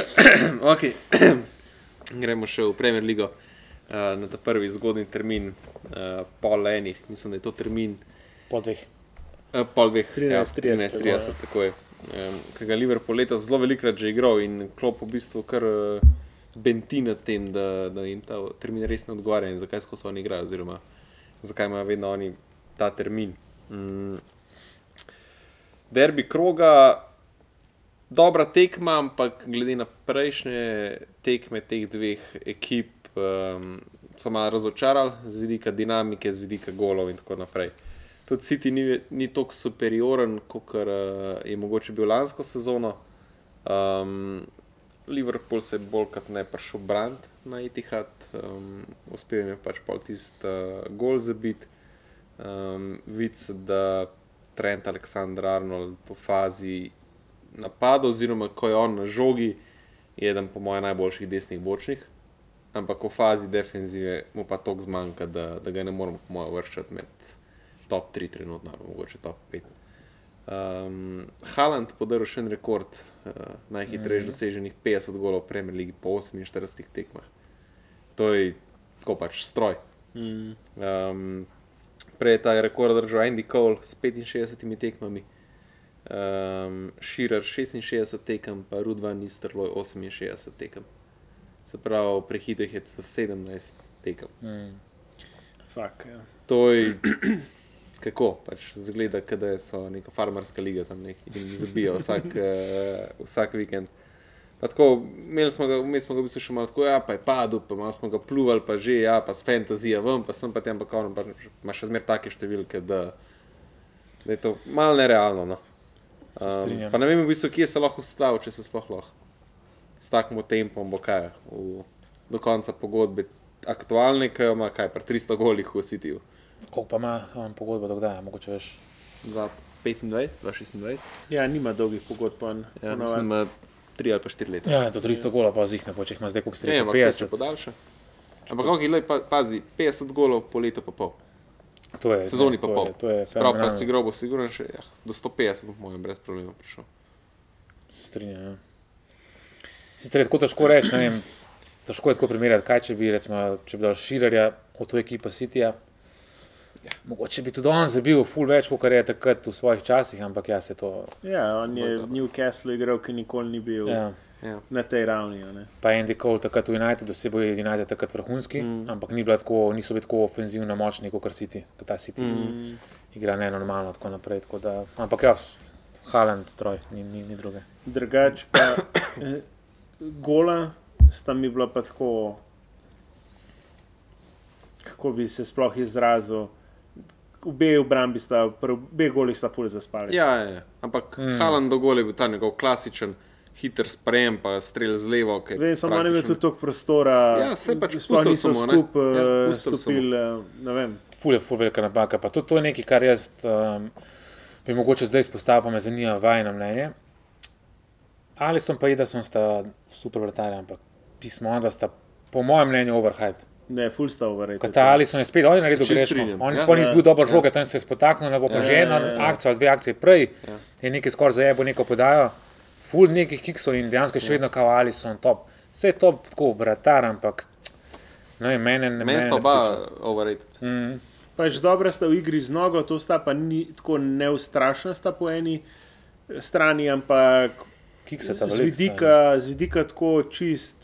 [CLEARS THROAT] okay. [CLEARS THROAT] Gremo še v Premier League uh, na ta prvi zgodni termin, uh, pol enih, mislim, da je to termin. Pol dveh. Uh, pol dveh, 13, ja, 13, 30, tako je. Um, Kaj ga Liverpool letos zelo velikrat že igral in klop v bistvu kar. Uh, benti na tem, da, da jim ta termin res ne odgovarja in zakaj skozi oni igrajo, oziroma zakaj imajo vedno oni ta termin. Mm. Derbi kroga, dobra tekma, ampak glede na prejšnje tekme teh dveh ekip, um, so malo razočarali z vidika dinamike, z vidika golov in tako naprej. Tudi City ni, ni tako superioren, kot uh, je mogoče bil lansko sezono. Um, Liverpool se je bolj kot ne prišel brant na Etihad, um, uspel je pač pol tisti uh, gol za bit. Um, Vic, da Trent Aleksandr Arnold v fazi napada, oziroma ko je on na žogi, je eden po mojem najboljših desnih bočnih, ampak v fazi defenzive mu pa toliko zmanjka, da, da ga ne moremo, po mojem, vrščati med top 3 trenutno, mogoče top 5. Um, Haland podaril še en rekord, uh, najhitrejši mm. doseženih 50 golov v Premier League po 48 tekmah. To je tako pač stroj. Mm. Um, prej je ta rekord držal Andy Cole s 65 tekmami, um, Širer 66 tekem, pa Rudvan Nisterloj 68 tekem. Se pravi, prehitro jih je za 17 tekem. Mm. Fak, ja. To je [CLEARS THROAT] kako pač zgleda, da so neka farmarska liga tam neki in zabijo vsak, uh, [LAUGHS] vsak vikend. Tako, imeli smo ga, vmes smo ga v bistvu še malo tako, ja, pa je padel, pa malo smo ga pluvali, pa že, ja, pa s fantazija ven, pa sem pa tam, pa kao, pa ima še zmer take številke, da, da je to malo nerealno. No. Um, pa ne vem, v bistvu, kje se lahko ustavi, če se sploh lahko. S takim tempom bo kaj, v, do konca pogodbe aktualne, kaj ima, kaj, pa 300 golih v City. Koliko pa ima um, pogodba do kdaj, mogoče veš? 25, 26. Ja, nima dolgih pogodb. Ja, mislim, ima 3 ali pa 4 leta. Ja, to 300 gola pa zih ne bo, če jih ima zdaj kup sredstva. Ne, ampak 50 podaljša. Ampak kako je, pa, pazi, 50 golov po letu pa pol. To je, Sezoni ne, pa to pol. Je, to je Prav pa si grobo, sigurno še ja, do 150 bo mojem brez problema prišel. Strinjam. Ja. Sicer je tako težko reči, ne vem, težko je tako primerjati, kaj če bi, recimo, če bi dal širarja v to ekipo Cityja. Ja. Mogoče bi tudi on zabil, ful več, kot je takrat v svojih časih, ampak ja, se to. Ja, on je v Newcastlu igral, ki nikoli ni bil ja. Ja. na tej ravni. Pa Andy Cole takrat v Unitedu, vse bo United takrat vrhunski, mm. ampak ni tako, niso bili tako ofenzivno močni, kot City, ta City. Mm. Igra ne normalno, tako naprej. Tako da, ampak ja, Haaland stroj, ni, ni, ni druge. Drugač pa [COUGHS] eh, gola sta mi bila pa tako, kako bi se sploh izrazil obe obrambi sta, obe goli sta fully zaspali. Ja, ja, ja. ampak mm. Halan do gole je bil ta njegov klasičen. Hiter sprejem, pa strelj z levo. Vem, samo ne imel tudi toliko prostora. Ja, se pač sploh niso skupaj ja, eh, stopili. Eh, Fulje, fulje, velika napaka. Pa to, to je nekaj, kar jaz um, bi mogoče zdaj izpostavil, pa me zanima vajno mnenje. Ali sem pa jedel, da so super vrtali, ampak pismo, da sta po mojem mnenju overhyped. Ne, full sta overrated. Katali so ne spet, oni naredili greško. Oni sploh niso bili dobro žoge, tam se je spotaknil, ne bo pa že eno akcijo ali dve akcije prej. Je nekaj skoraj za ebo neko podajo. Full nekih kiksov in dejansko še vedno kavali so top. Vse je top tako vratar, ampak no, je mene ne meni. Mesto oba overrated. Mm. Pač dobro sta v igri z nogo, to sta pa ni tako neustrašna sta po eni strani, ampak z vidika, z vidika tako čist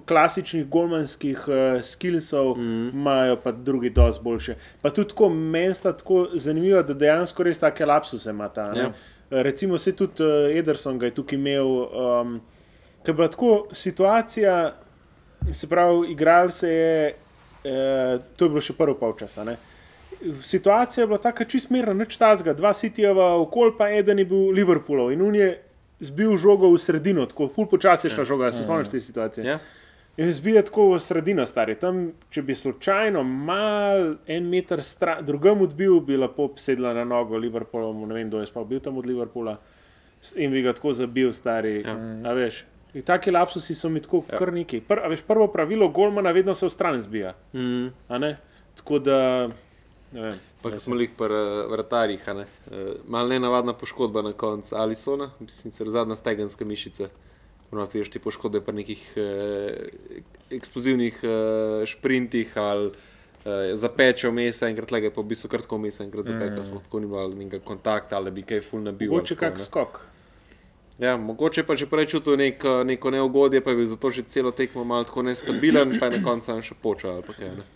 klasičnih golmanskih uh, skillsov, Mhm. imajo pa drugi dosti boljše. Pa tudi tako meni sta tako zanimivo, da dejansko res take lapsuse ima ta. ne. Ja. Recimo se tudi uh, Ederson ga je tukaj imel, um, ker je bila tako situacija, se pravi, igral se je, uh, to je bilo še prvo polčasa. ne. Situacija je bila tako čist mirna, nič tazga, dva Cityjeva okol, pa eden je bil Liverpoolov in on je zbil žogo v sredino, tako ful počasi je šla žoga, se spomniš te situacije. Ja. In zbija tako v sredino, stari. Tam, če bi slučajno mal en meter stran, drugam odbil, bi lahko sedla na nogo Liverpoolom, ne vem, kdo je spal, bil tam od Liverpoola in bi ga tako zabil, stari. Ja. A veš. In taki lapsusi so mi tako ja. kar neki. Pr, veš, prvo pravilo Golmana vedno se v stran zbija. Mm. Tako da. Pa ko smo jih pri uh, vratarjih, uh, malo nenavadna poškodba na koncu Alisona, sicer zadnja stegenska mišica. Ponovno vidiš te poškodbe pri nekih uh, eksplozivnih uh, šprintih ali uh, zapečev mesa, enkrat lega je pa v bistvu kratko mesa, enkrat zapekel, mm. smo tako ni imeli nekega kontakta ali bi kaj ful nabil. Mogoče kak ne. skok. Ja, mogoče pa če prej čutil nek, neko neugodje, pa je bil zato že celo tekmo malo tako nestabilen, pa je na koncu sam še počal. kaj, ne.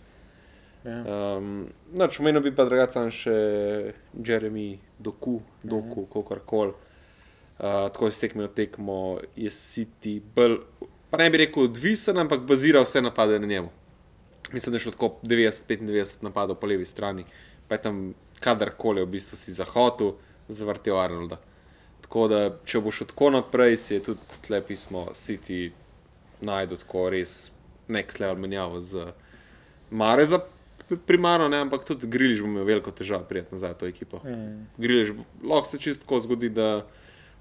Ja. Um, noč, omenil bi pa drugačen še Jeremy Doku, Doku, mm -hmm. koli. Uh, tako je stekmo tekmo, je City bolj, pa ne bi rekel odvisen, ampak bazira vse napade na njemu. Mislim, da je šlo tako 90-95 napadov po levi strani, pa je tam kadarkoli v bistvu si zahodu, zavrtel Arnolda. Tako da, če bo šlo tako naprej, si je tudi tle pismo City najdel tako res next level menjavo z Mareza primarno, ne, ampak tudi Griliš bo imel veliko težav prijeti nazaj v to ekipo. Mm. Griliš, lahko se čisto zgodi, da,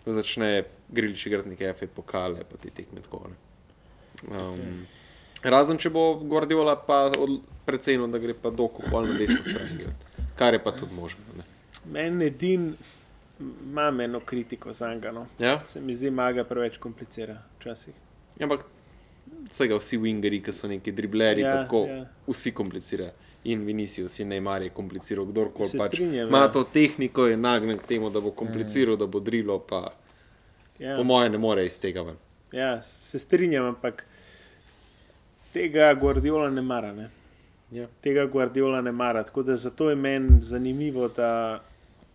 da začne Griliš igrati neke FA pokale, pa ti tekme tako. ne. Um, razen če bo Guardiola pa precenil, da gre pa doko pol na desno stran igrati, kar je pa tudi možno. Ne. Meni edin imam eno kritiko za njega. No. Ja? Se mi zdi, maga preveč komplicira včasih. Ja, Ampak vsega vsi wingeri, ki so neki dribleri, ja, pa tako, ja. vsi komplicirajo. In Vinicius in Neymar je kompliciral, kdorkoli pač strinjam, ima ja. to tehniko, je nagnjen k temu, da bo kompliciral, mm. da bo drilo, pa ja. Ja. po mojem ne more iz tega ven. Ja, se strinjam, ampak tega Guardiola ne mara. Ne? Ja. Tega Guardiola ne mara. Tako da zato je meni zanimivo, da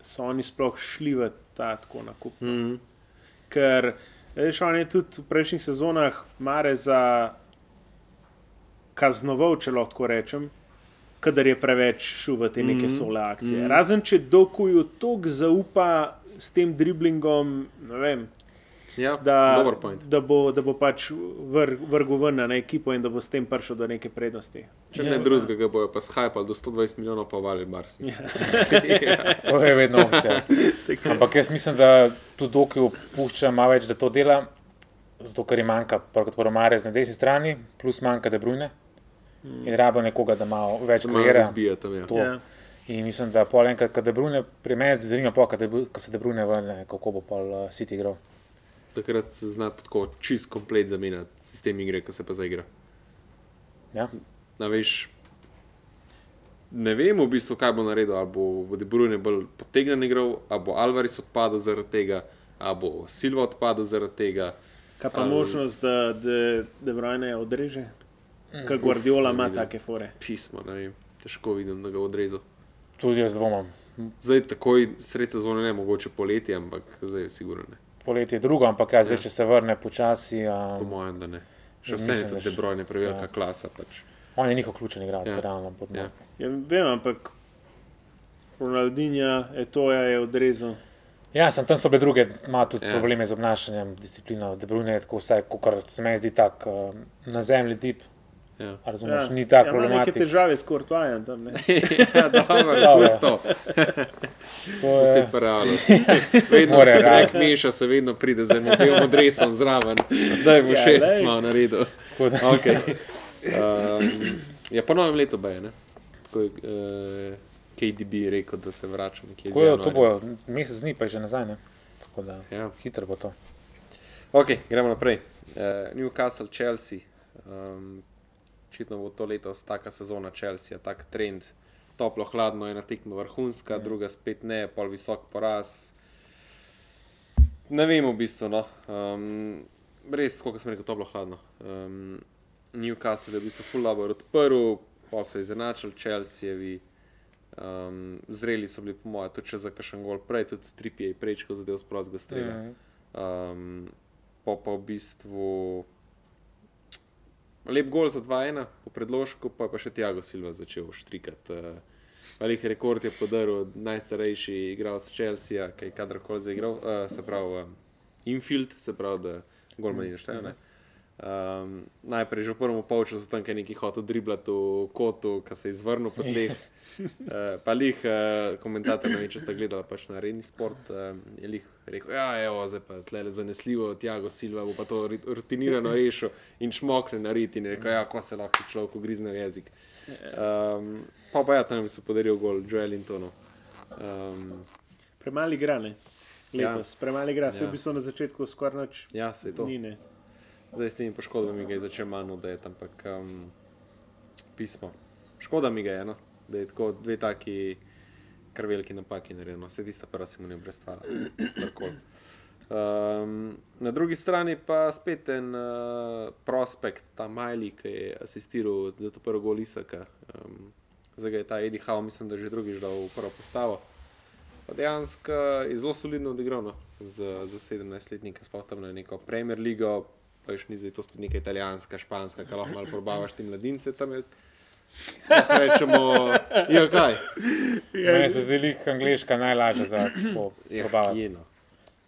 so oni sploh šli v ta tako nakup. Mm. Ker veš, on je tudi v prejšnjih sezonah mare za kaznoval, če lahko rečem. Kadar je preveč šel v te neke Mhm. sole akcije. Mhm. Razen če dokuju toliko zaupa s tem driblingom, ne vem, Ja, da, dober point. da, bo, da bo pač vr, vrgel ven na ekipo in da bo s tem prišel do neke prednosti. Če ne drugega, ga bojo pa shajpali do 120 milijonov, pa vali Barsi. Ja. [LAUGHS] ja. To je vedno opcija. [LAUGHS] Ampak jaz mislim, da tudi Doki pušča malo več, da to dela, zato ker jim manjka kot prvo Marez na desni strani, plus manjka De Bruyne. In rabo nekoga, da malo več kreira. razbija tam. Ja. To. Ja. In mislim, da pol enkrat, ko De Bruyne, pri meni zanima pa, ko se De Bruyne vrne, kako bo pol uh, City igral. Takrat se zna tako čist komplet zamenjati sistem igre, ki se pa zaigra. Ja? Na, veš, ne vem v bistvu, kaj bo naredil. Ali bo, bo De Bruyne bolj potegnen igral, ali bo Alvarez odpadel zaradi tega, ali bo Silva odpadel zaradi tega. Kaj pa Ali- možnost, da De, De Bruyne odreže? Ker Guardiola ima take fore. Pismo, ne vem, težko vidim, da ga bo odrezal. Tudi jaz dvomam. Zdaj, takoj sred sezone, ne mogoče poleti, ampak zdaj je sigurno ne. Poletje je drugo, ampak ja, zdaj, Ja. če se vrne počasi, Po um, mojem, da ne. Še vse je da tudi še- De Bruyne prevelika ja. klasa. Pač. on je njihov ključni igralec, Ja. realno. Ja. Ja, vem, ampak Ronaldinja, Etoja je odrezal. Ja, sem tam so bile druge, ima tudi Ja. probleme z obnašanjem, disciplino. De Bruyne je tako vsaj, kot se meni zdi, tak uh, na zemlji tip. Ja. A Razumeš, Ja. ni tako ja, ima neke težave s Kortvajem tam. Ne? [LAUGHS] [LAUGHS] ja, dobro, pusto. To je- spet paralo. [LAUGHS] Vedno More se rek meša, se vedno pride z enim belom dresom zraven, da je bo Ja, še glej. smo naredil. Okay. Um, ja, po novem letu je, ne? Tako je uh, KDB rekel, da se vrača nekje iz Tako je, to januarja. bo mesec dni, pa je že nazaj. Ne? Tako da Ja. hitro bo to. Ok, gremo naprej. Uh, Newcastle, Chelsea. Um, očitno bo to letos taka sezona Chelsea, tak trend. Toplo, hladno, ena tekma vrhunska, mm. druga spet ne, pol visok poraz. Ne vem, v bistvu. No. Um, res, kot sem rekel, toplo, hladno. Um, Newcastle je bil so full dobro odprl, pa so izenačili Chelseavi. Um, zreli so bili, po mojem, tudi če za kakšen gol prej, tudi Tripje je prečko zadev s prostega strela. Mhm. Um, pa pa v bistvu lep gol za 2-1, po predložku pa pa še Tiago Silva začel štrikati. Uh, Velik rekord je podaril najstarejši igralec Chelsea, ki je kadarkoli zaigral, uh, se pravi um, infield, se pravi, da golman je šteje. Um, najprej že v prvem polčasu tam je neki hotel driblati v kotu, ki se je izvrnil po tleh. Uh, [LAUGHS] pa lih uh, komentator, ne če ste gledali pač na redni sport, uh, je lih rekel, ja, evo, zdaj pa tle zanesljivo, Tiago Silva bo pa to rutinirano rešil in šmokne na rit in rekel, ja, ko se lahko človek ugrizne v jezik. Um, pa pa ja, tam so podaril gol Joelintonu. Um, Premali igra, ne? Letos, ja. premali igra, se Ja. v bistvu na začetku skoraj noč. ja, se je to. Ni, ne. Zdaj s temi poškodbami ga je začel manj udajati, ampak um, pismo. Škoda mi ga je, no? da je tako dve taki kar veliki napaki narejeno. Vse tista prva se mu ne brestvala. Um, na drugi strani pa spet en uh, prospekt, ta Majli, ki je asistiral za to prvo gol Isaka. Um, zdaj je ta Eddie Howe, mislim, da že drugič dal v prvo postavo. Pa dejansko je zelo solidno odigral no, za, za 17-letnika, sploh tam na neko Premier League, pa še ni zdaj to spet neka italijanska, španska, ki lahko malo probavaš ti mladince tam. Je, lahko rečemo, ja, kaj. Meni se zdi lih angliška najlažja za to Ja, je, no.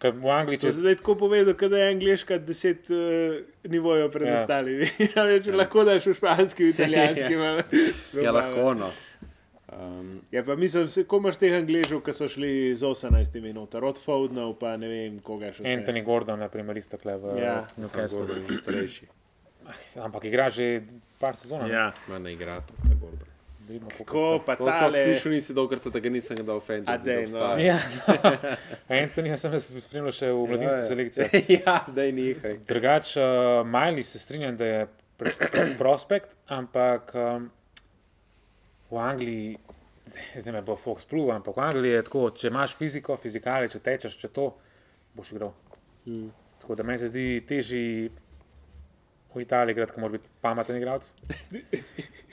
Ker v Angliji, če je zdaj tako povedal, da je angliška deset uh, nivojev pred Ja. ostalimi. [LAUGHS] Ja, več, lahko daš v španski, v italijanski. [LAUGHS] malo. Ja, lahko no. Um, Ja, pa mislim, se, ko imaš teh angližev, ki so šli z 18 minut, od Foudnov, pa ne vem, koga še. Anthony Gordon, na primer, isto kle v Ja. Newcastlu. Gordon je že starejši. Ampak igra že par sezon. Ja. Ma ne igra to, ta Gordon. Vidimo, koliko Ko sta- pa To sploh tale. slišal nisi dolgo, ker ga nisem dal fantasy. dej, no. Ja, [LAUGHS] Anthony sem jaz spremljal še v mladinski Ja, [LAUGHS] ja. selekciji. ja, da je nekaj. Drugač, uh, Miley se strinjam, da je [COUGHS] prospekt, ampak um, v Angliji, zdaj- me bo Fox plul, ampak v Angliji je tako, če imaš fiziko, fizikale, če tečeš, če to, boš igral. Mm. Tako da meni se zdi težji v Italiji igrati, ko moraš biti pameten igralec.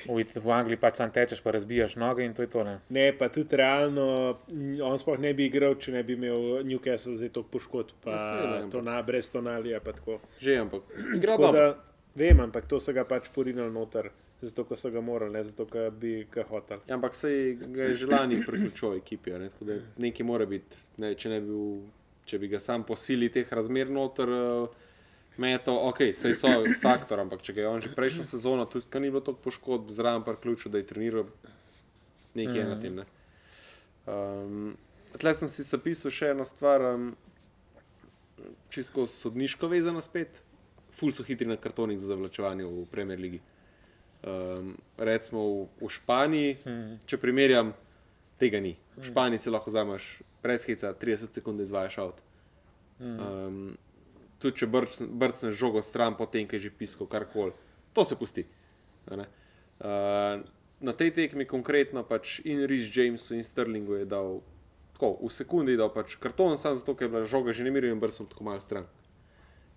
V, It- v Angliji pač sam tečeš, pa razbijaš noge in to je to. Ne? Ne, pa tudi realno, mm, on sploh ne bi igral, če ne bi imel Newcastle zdaj to poškodb, pa To seveda, to na brez tonalija. pa tako. Že, ampak igra dobro. da, vem, ampak to so ga pač porinili noter, zato ker so ga morali, ne zato ker bi ga hotel. Ja, ampak se ga je želani priključil ekipi. a Ne? Tako da Nekaj mora biti. Ne, če, ne bi bil, če bi ga sam posili teh razmer noter, uh, me je to ok, sej so faktor, ampak če ga je on že prejšnjo sezono, tudi ni bilo toliko poškodb, zraven priključil, da je treniral nekaj mm. na tem. Ne? Um, Tle sem si zapisal še eno stvar, um, čisto sodniško vezano spet. Ful so hitri na kartonih za zavlačevanje v Premier League. Um, recimo v, v Španiji, hmm. če primerjam, tega ni. V Španiji si lahko vzameš brez heca 30 sekund, da izvajaš avt. Um, tudi če brc- brcneš žogo stran, potem kaj že pisko, karkoli, to se pusti. Uh, na tej tekmi konkretno pač in Rich Jamesu in Sterlingu je dal tako, v sekundi je dal pač karton, samo zato, ker je bila žoga že nemirjena in brcnil tako malo stran.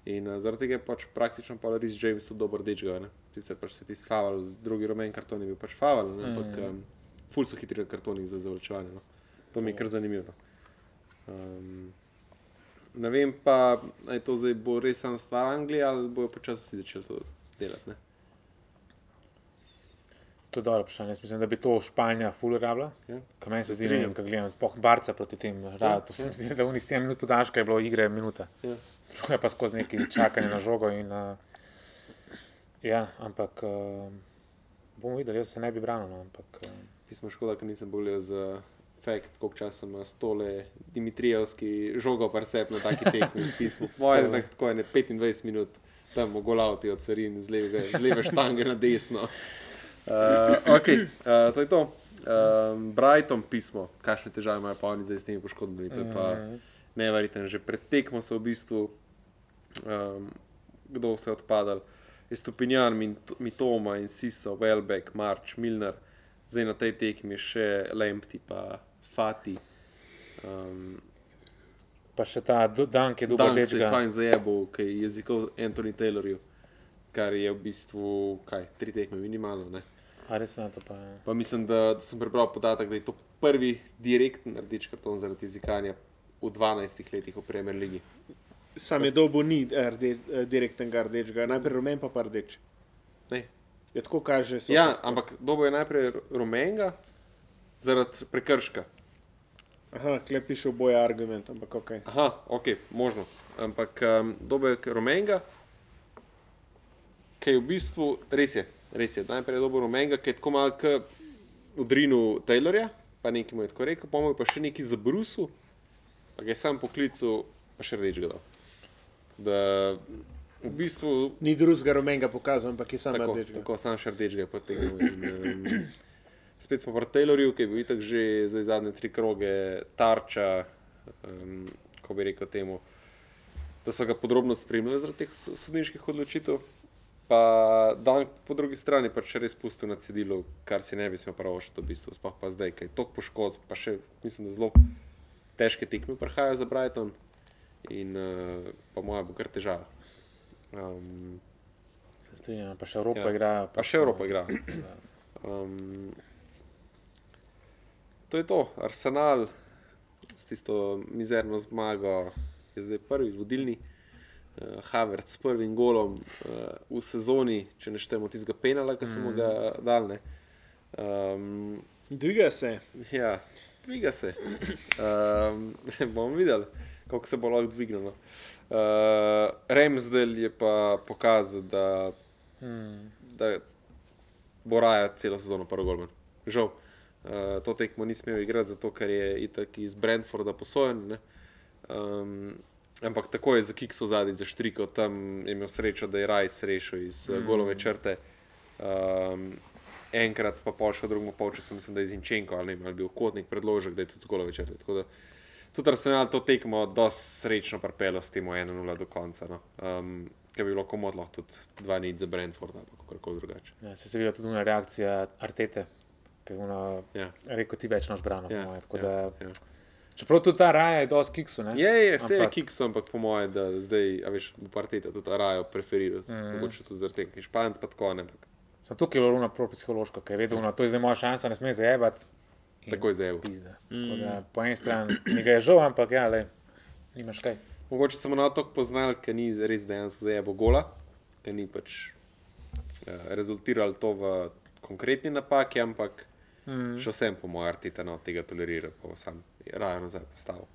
In uh, zaradi tega je pač praktično pa Rich James tudi dober dečga. ne. Sicer pač se tisti faval, drugi rumen karton je bil pač faval, ne, ampak um, ful so hitri na kartonih za zavlačevanje. No. To mi je kar zanimivo. Um, ne vem pa, ali to zdaj bo res samo stvar Anglije ali bojo počasi začeli to delati. Ne? To je dobro vprašanje. Jaz mislim, da bi to Španija full rabila. Ja. Kaj meni se zdi, ne vem, kaj gledam, spoh barca proti tem. Ja, to se mi zdi, da v njih 7 minut podaljška je bilo igre minuta. Ja. Druga pa skozi neki čakanje na žogo. In, uh, ja, ampak uh, bomo videli, jaz se ne bi branil. No, ampak, uh, Pismo škoda, ker nisem bolj za fakt, koliko časa ima stole Dimitrijevski žogo pa sep na taki tekmi. Pismo. Moje je Stole. tako, je ne 25 minut, tam mogolavti od carin z leve, z leve štange na desno. Uh, ok, uh, to je to. Um, Brighton pismo, kakšne težave imajo pa oni zdaj s temi poškodbami. To je pa neverjetno. Že pred tekmo so v bistvu, um, kdo vse odpadal. Je Stopinjan, Mitoma in Siso, Welbeck, Marč, Milner, zdaj na tej tekmi še Lempti, pa Fati. Um, pa še ta Du- Dunk je dubaj Dan se je fajn zajebil, ki je jezikov Anthony Taylorju. kar je v bistvu kaj, tri tekme minimalno. Ne? A res na to pa. ja. Pa mislim, da, da sem prebral podatek, da je to prvi direktni rdeč karton zaradi izikanja v 12 letih v Premier League. Sam je dobo ni eh, rde, eh, direktnega rdečega, najprej rumen, pa pa rdeč. Ne. Je tako kaže. so Ja, pa- ampak dobo je najprej rumenega zaradi prekrška. Aha, klep piše oboje argument, ampak ok. Aha, ok, možno. Ampak um, dobo je rumenega, ki je v bistvu res je. Res je, najprej je dobo rumenega, ki je tako malo k udrinu Taylorja, pa nekaj mu je tako rekel, pomoč pa še nekaj za Brusu, pa ga je sam poklical, pa še rdečega dal. Da v bistvu Ni drugega rumenega pokazal, ampak je sam tako, rdečega. tako sam še rdečega potegnil. In, um, spet smo pri Taylorju, ki je bil itak že za zadnje tri kroge tarča, um, ko bi rekel temu, da so ga podrobno spremljali zaradi teh so- sodniških odločitev. Pa dan po drugi strani pa še res pustil na cedilu, kar si ne bi smel pravošiti v bistvu, sploh pa zdaj, kaj je tok poškodb, pa še mislim, da zelo težke tekme prihajajo za Brighton in uh, po mojem bo kar težava. Um, Se strinjam, pa še Evropa Ja. igra. Pa še Evropa igra. Um, to je to, Arsenal s tisto mizerno zmago je zdaj prvi, vodilni. Uh, Havertz s prvim golom uh, v sezoni, če ne štejemo tistega penala, ki smo ga dali. Um, Dviga se. ja, dviga se. Um, [LAUGHS] bomo videli, kako se bo lahko dvignilo. Uh, Remsdel je pa pokazal, da Hmm. da bo raja celo sezono prvo golman. Žal, uh, to tekmo ni smel igrati, zato ker je itak iz Brentforda posojen. ne. Um, ampak tako je za Kikso zadnji zaštrikal, tam je imel srečo, da je Rajs rešil iz mm. golove črte. Um, enkrat pa pol še v drugem polčasu, mislim, da je Zinčenko ali ne, ali bil kotnik predložek, da je tudi z golove črte. Tako da Tudi Arsenal to tekmo dosti srečno pripelo s tem 1-0 do konca. No. Um, Ker bi bilo komod lahko tudi 2-0 za Brentford ali kako koli drugače. Ja, se je videla tudi reakcija Artete, ki je Ja. rekel ti več noč brano. Ja, moje, ja, da- ja. Čeprav tudi ta raja je dosti kiksu. ne? Je, je, vse je Ampak- kiks, ampak po mojem, da zdaj, a veš, bo partita tudi Arajo preferiral, mm. mogoče tudi zaradi tega, ker je Španc pa tako ne, ampak Sem tukaj je bilo prav psihološko, ker je vedel, da to je zdaj moja šansa, ne sme zajebati. Takoj zajevo. Pizda. Tako da Po eni strani mi ga je žal, ampak ja, le, nimaš kaj. Mogoče smo na to poznali, ker ni res dejansko zajevo gola, ker ni pač eh, rezultiralo to v konkretni napaki, ampak mm. še vsem, po mojem, Artita no, tega tolerira, pa sam raje nazaj postavil.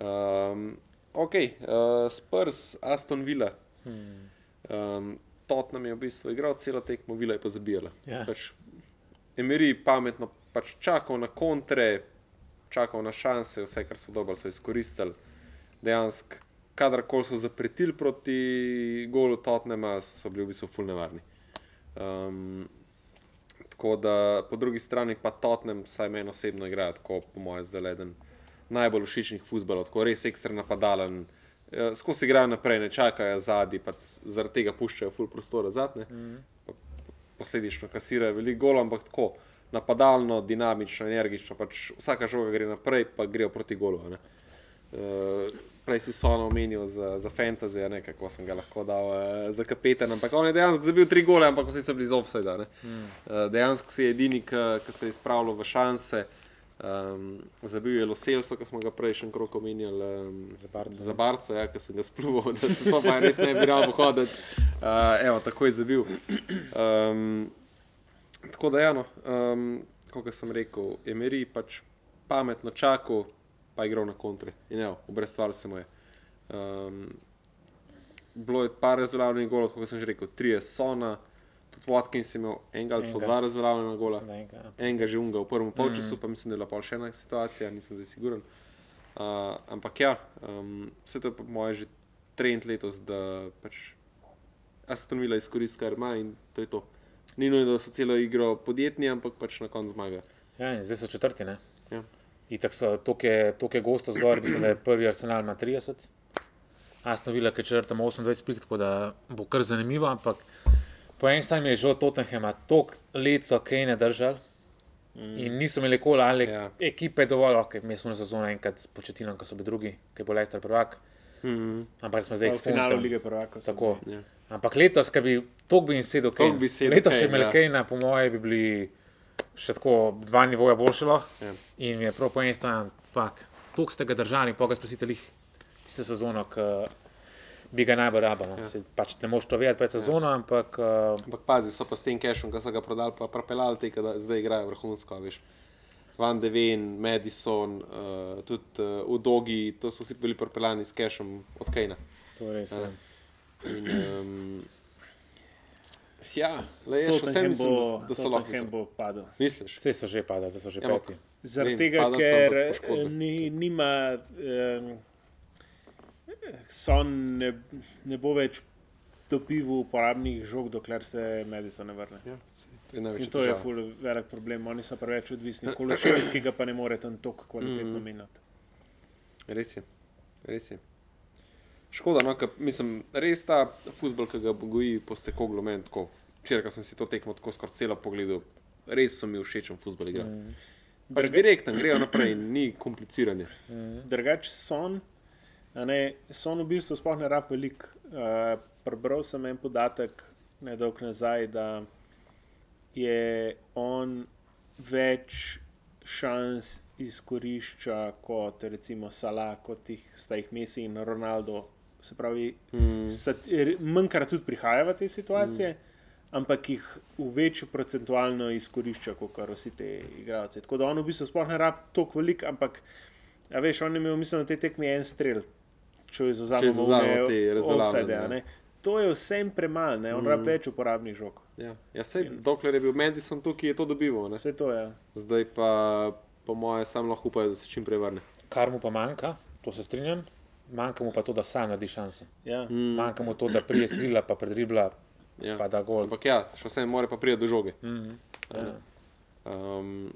Um, ok, uh, Spurs, Aston Villa. Hmm. Um, Tottenham je v bistvu igral celo tekmo, Villa je pa zabijala. Ja. Pač, Emiri pametno pač čakal na kontre, čakal na šanse, vse, kar so dobili, so izkoristili. Dejansko, kadarkoli so zapretili proti golu Tottenhama, so bili v bistvu fulnevarni. Um, tako da po drugi strani pa Tottenham, saj meni osebno igrajo tako, po mojem, zdaj eden najbolj všečnih futbalov, tako res ekstra napadalen. eh, Skozi igrajo naprej, ne čakajo zadnji, pa c- zaradi tega puščajo ful prostora zadnje. Mm. Posledično kasirajo veliko golov, ampak tako napadalno, dinamično, energično. Pač vsaka žoga gre naprej, pa grejo proti golu. ne. Uh, prej si sono omenil za, za fantasy, ne kako sem ga lahko dal uh, za kapetan, ampak on je dejansko zabil tri gole, ampak vsi so bili z offside. Mm. Uh, dejansko si je edini, ki se je spravil v šanse. Um, zabil je Loselso, ki smo ga prejšnji krok omenjali. Um, Za Barco, Za Barco, ja, ki sem ga spluval, [LAUGHS] da to pa res ne bi rado hoditi. Uh, evo, tako je zabil. Um, tako da, ja, no, um, kot sem rekel, Emery pač pametno čakal, pa je igral na kontre. In evo, obrestval se mu je. Um, bilo je par razveljavljenih golov, kot sem že rekel, tri je Sona, tudi Watkins je imel enega ali so Enega. dva razveljavljena gola Mislim, da enega. enega že unga v prvem polčasu, mm. pa mislim, da je bila pol še ena situacija, nisem zdaj siguren. Uh, ampak ja, um, vse to je po mojem že trend letos, da pač Aston Villa izkoristi, kar ima in to je to. Ni nujno, da so celo igro podjetni, ampak pač na koncu zmaga. Ja, in zdaj so četrti. Ne? Ja. Itak so toliko gosto zgor, mislim, da je prvi arsenal ima 30. Aston Villa, ki je četrta, ima 28 pik, tako da bo kar zanimivo, ampak po eni strani je že Tottenham, toliko let so Kane držali. Mm. In niso imeli kola ali Ja. ekipe dovolj, ok, mi smo na sezono enkrat s početinom, ko so bili drugi, ki bo Leicester prvak. Mm -hmm. Ampak smo zdaj v finalu izfinali. lige prvakov. so Tako. Ja. Ampak letos, ki bi to bi jim sedel, Toliko bi sedel letos, če imeli ja. Kejna, po moje, bi bili še tako dva nivoja boljše lahko. Ja. In je prav po eni strani, fakt, toliko ste ga držali, pa ga spasite lih tiste sezono, ki bi ga najbolj rabili. Ja. Ja. Pač ne moš to vedeti pred sezono, ampak uh, Ampak pazi, so pa s tem cashom, ki so ga prodali, pa propeljali te, ki da zdaj igrajo vrhunsko. Veš. Van de Ven, Madison, uh, tudi uh, Udogi, to so vsi bili propeljani s cashom od Kejna. to je res. Ja. Ja. In, um, ja, le je še vsem, Tottenham mislim, bo, da so lahko. Tottenham bo padel. Misliš? Vse so že padali, zdaj so že Ja, peti. Zaradi tega, ker eh, ni, nima, um, son ne, ne bo več dobival uporabnih žog, dokler se Madison ne vrne. Ja, to je In to je ful velik problem, oni so preveč odvisni. [CLEARS THROAT] Kološevski ga pa ne more tam tako kvalitetno Mhm. menjati. Res je, res je. Škoda, no, ker mislim, res ta futbol, ki ga goji po stekoglu, meni tako. Včeraj, sem si to tekmo tako skoraj celo pogledal, res so mi všečen futbol igra. Mm. Pač Druga- direkten, grejo naprej, ni kompliciranje. Drugač son, ne, son v bistvu sploh ne rab velik. Uh, prebral sem en podatek nedolgo nazaj, da je on več šans izkorišča kot recimo Salah, kot jih sta jih Messi in Ronaldo. Se pravi, mm. manjkrat tudi prihaja v te situacije. Mm. Ampak jih v večjo procentualno izkorišča, kot kar vsi ti igralci. Tako da on v bistvu sploh ne rab toliko velik, ampak a veš, on je imel, mislim, na tej tekmi en strel, če izvzamemo te rezultate, ja. To je vsem premalo, ne? on mm. rab več uporabnih žog. Ja, ja sej, dokler je bil Madison tukaj, je to dobival. Ne? Vse to je. Zdaj pa, po moje, sam lahko upajo, da se čim prej vrne. Kar mu pa manjka, to se strinjam, manjka mu pa to, da sam naredi šanse. Ja. Mm. Manjka mu to, da prije skrila, pa predribla, Ja. pa da gol. Ampak ja, še vsem mora pa priti do žoge. Mm. Ja. Um,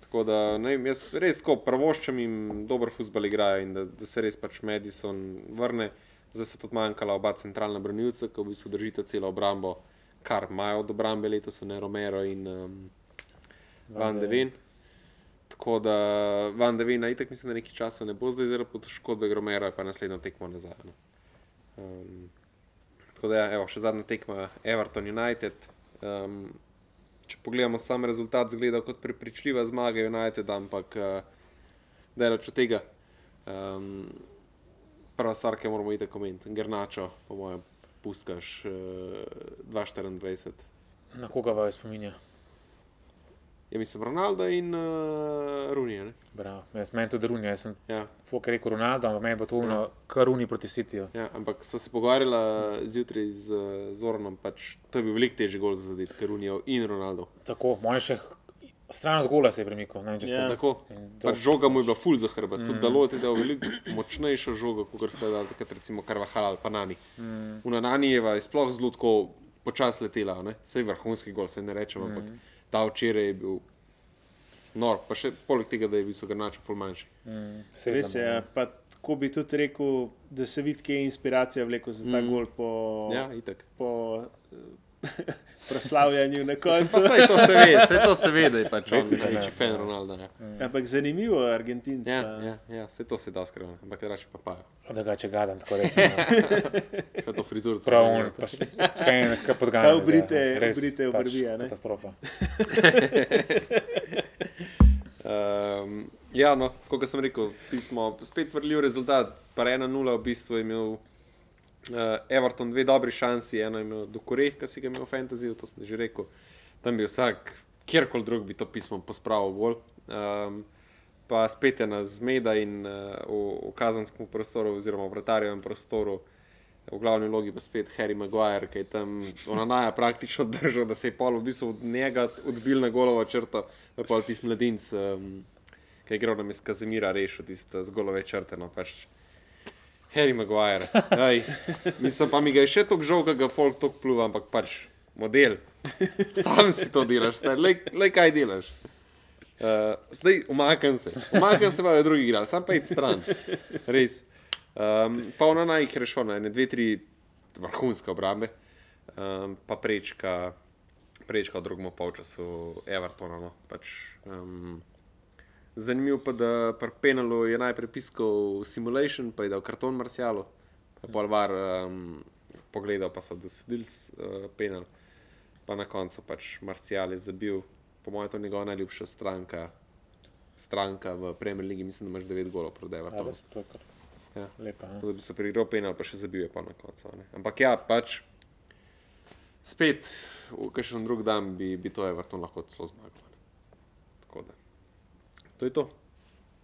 tako da ne, vem, jaz res tako prvoščam jim dober futbol igrajo in da, da se res pač Madison vrne. Zdaj se tudi manjkala oba centralna branilca, ki v bistvu držita celo obrambo, kar imajo od obrambe letos, ne Romero in um, Van de Ven. Tako da Van de Ven, itek mislim, da nekaj časa ne bo zdaj zaradi poškodbe Romero, pa naslednjo tekmo nazaj. No. Um, tako da, ja, evo, še zadnja tekma Everton United. Um, če pogledamo sam rezultat, zgleda kot prepričljiva zmaga United, ampak uh, daleč od tega. Um, prva stvar, ki moramo iti komentirati, Grnačo, po mojem, puskaš uh, 2-24. Na koga vas spominja? Ja, mislim, Ronaldo in uh, Runija. Bravo. Jaz meni tudi Runja, jaz sem Ja, Fok rekel Ronaldo, ampak meni bo to uno, kar Runi proti Cityju. ja, ampak smo se pogovarjali zjutraj z uh, Zoranom, pač to je bil veliko težji gol za zadeti, ker Runijo in Ronaldo. Tako, on je še stran od gola se je premikal. Ne, vem, če ste- Ja. Tako, pač žoga mu je bila full za hrbet, mm. tudi Dalot je dal veliko močnejšo žogo, kot se je dal takrat recimo Karvahal ali pa Nani. Mm. Una Nanijeva je sploh zelo tako počas letela, ne? sej vrhunski gol, se ne rečem, mm. Ta včeraj je bil nor, pa še poleg tega, da je bil grnačo full manjši. Mm, Res je. Pa tako bi tudi rekel, da se vidi, kje je inspiracija vleko za ta mm. gol po, Ja, itak. po [LAUGHS] proslavljanju na Pa koncu. sej to se ve, sej to se ve, da je pač on da ne. največji fan Ronalda. Ja, Ampak zanimivo, Argentinci. ja, ja, ja sej to se da skrivati, ampak drugače pa pa. Drugače gadam, tako rečem. [LAUGHS] Kaj to frizurico. Prav, ne, on, pa še kaj kaj podganja. Pa obrite- obrite obrvi, a ne? Katastrofa. Um, [LAUGHS] ja, no, kot sem rekel, ti smo spet vrljiv rezultat. Pa 1-0 v bistvu je imel uh, Everton dve dobri šansi, eno je imel Dukore, ki si ga imel v Fantasy, to sem že rekel. Tam bi vsak, kjerkoli drug bi to pismo pospravil bolj. Um, pa spet je na zmeda in uh, v, v kazanskem prostoru, oziroma v vratarjevem prostoru. V glavni vlogi pa spet Harry Maguire, ki je tam onanaja praktično držal, da se je pol v bistvu od njega odbil na golovo črto, pa pol tisti mladinc, um, ki je igral na mestu Kazimira, rešil tiste z golove črte. No, pač. Harry Maguire. Ej, mislim pa mi ga je še toliko žal, da ga folk toliko pluva, ampak pač model. Sam si to delaš, le kaj delaš. Uh, zdaj umakam se, umakam se pa je drugi igral, sam pa id stran. Res. Um, pa ona naj jih rešila, ne dve, tri vrhunske obrambe, um, pa prečka, prečka v drugem polčasu Evertona. No. Pač, um, zanimivo pa, da pri Penalu je najprej piskal simulation, pa je dal karton Marcialu, pa je pol var um, pogledal, pa so dosedili uh, penal, pa na koncu pač Marcial je zabil, po mojem, to je njegova najljubša stranka, stranka v Premier League, mislim, da imaš 9 golov proti Ja, Evertonu. res, to je kar Ja. lepa. Ja. Tako Da bi se prigral penal, pa še zabil je pa na koncu. Ne? Ampak ja, pač spet, v kakšen drug dan bi, bi to Everton lahko celo zmagal. To je to.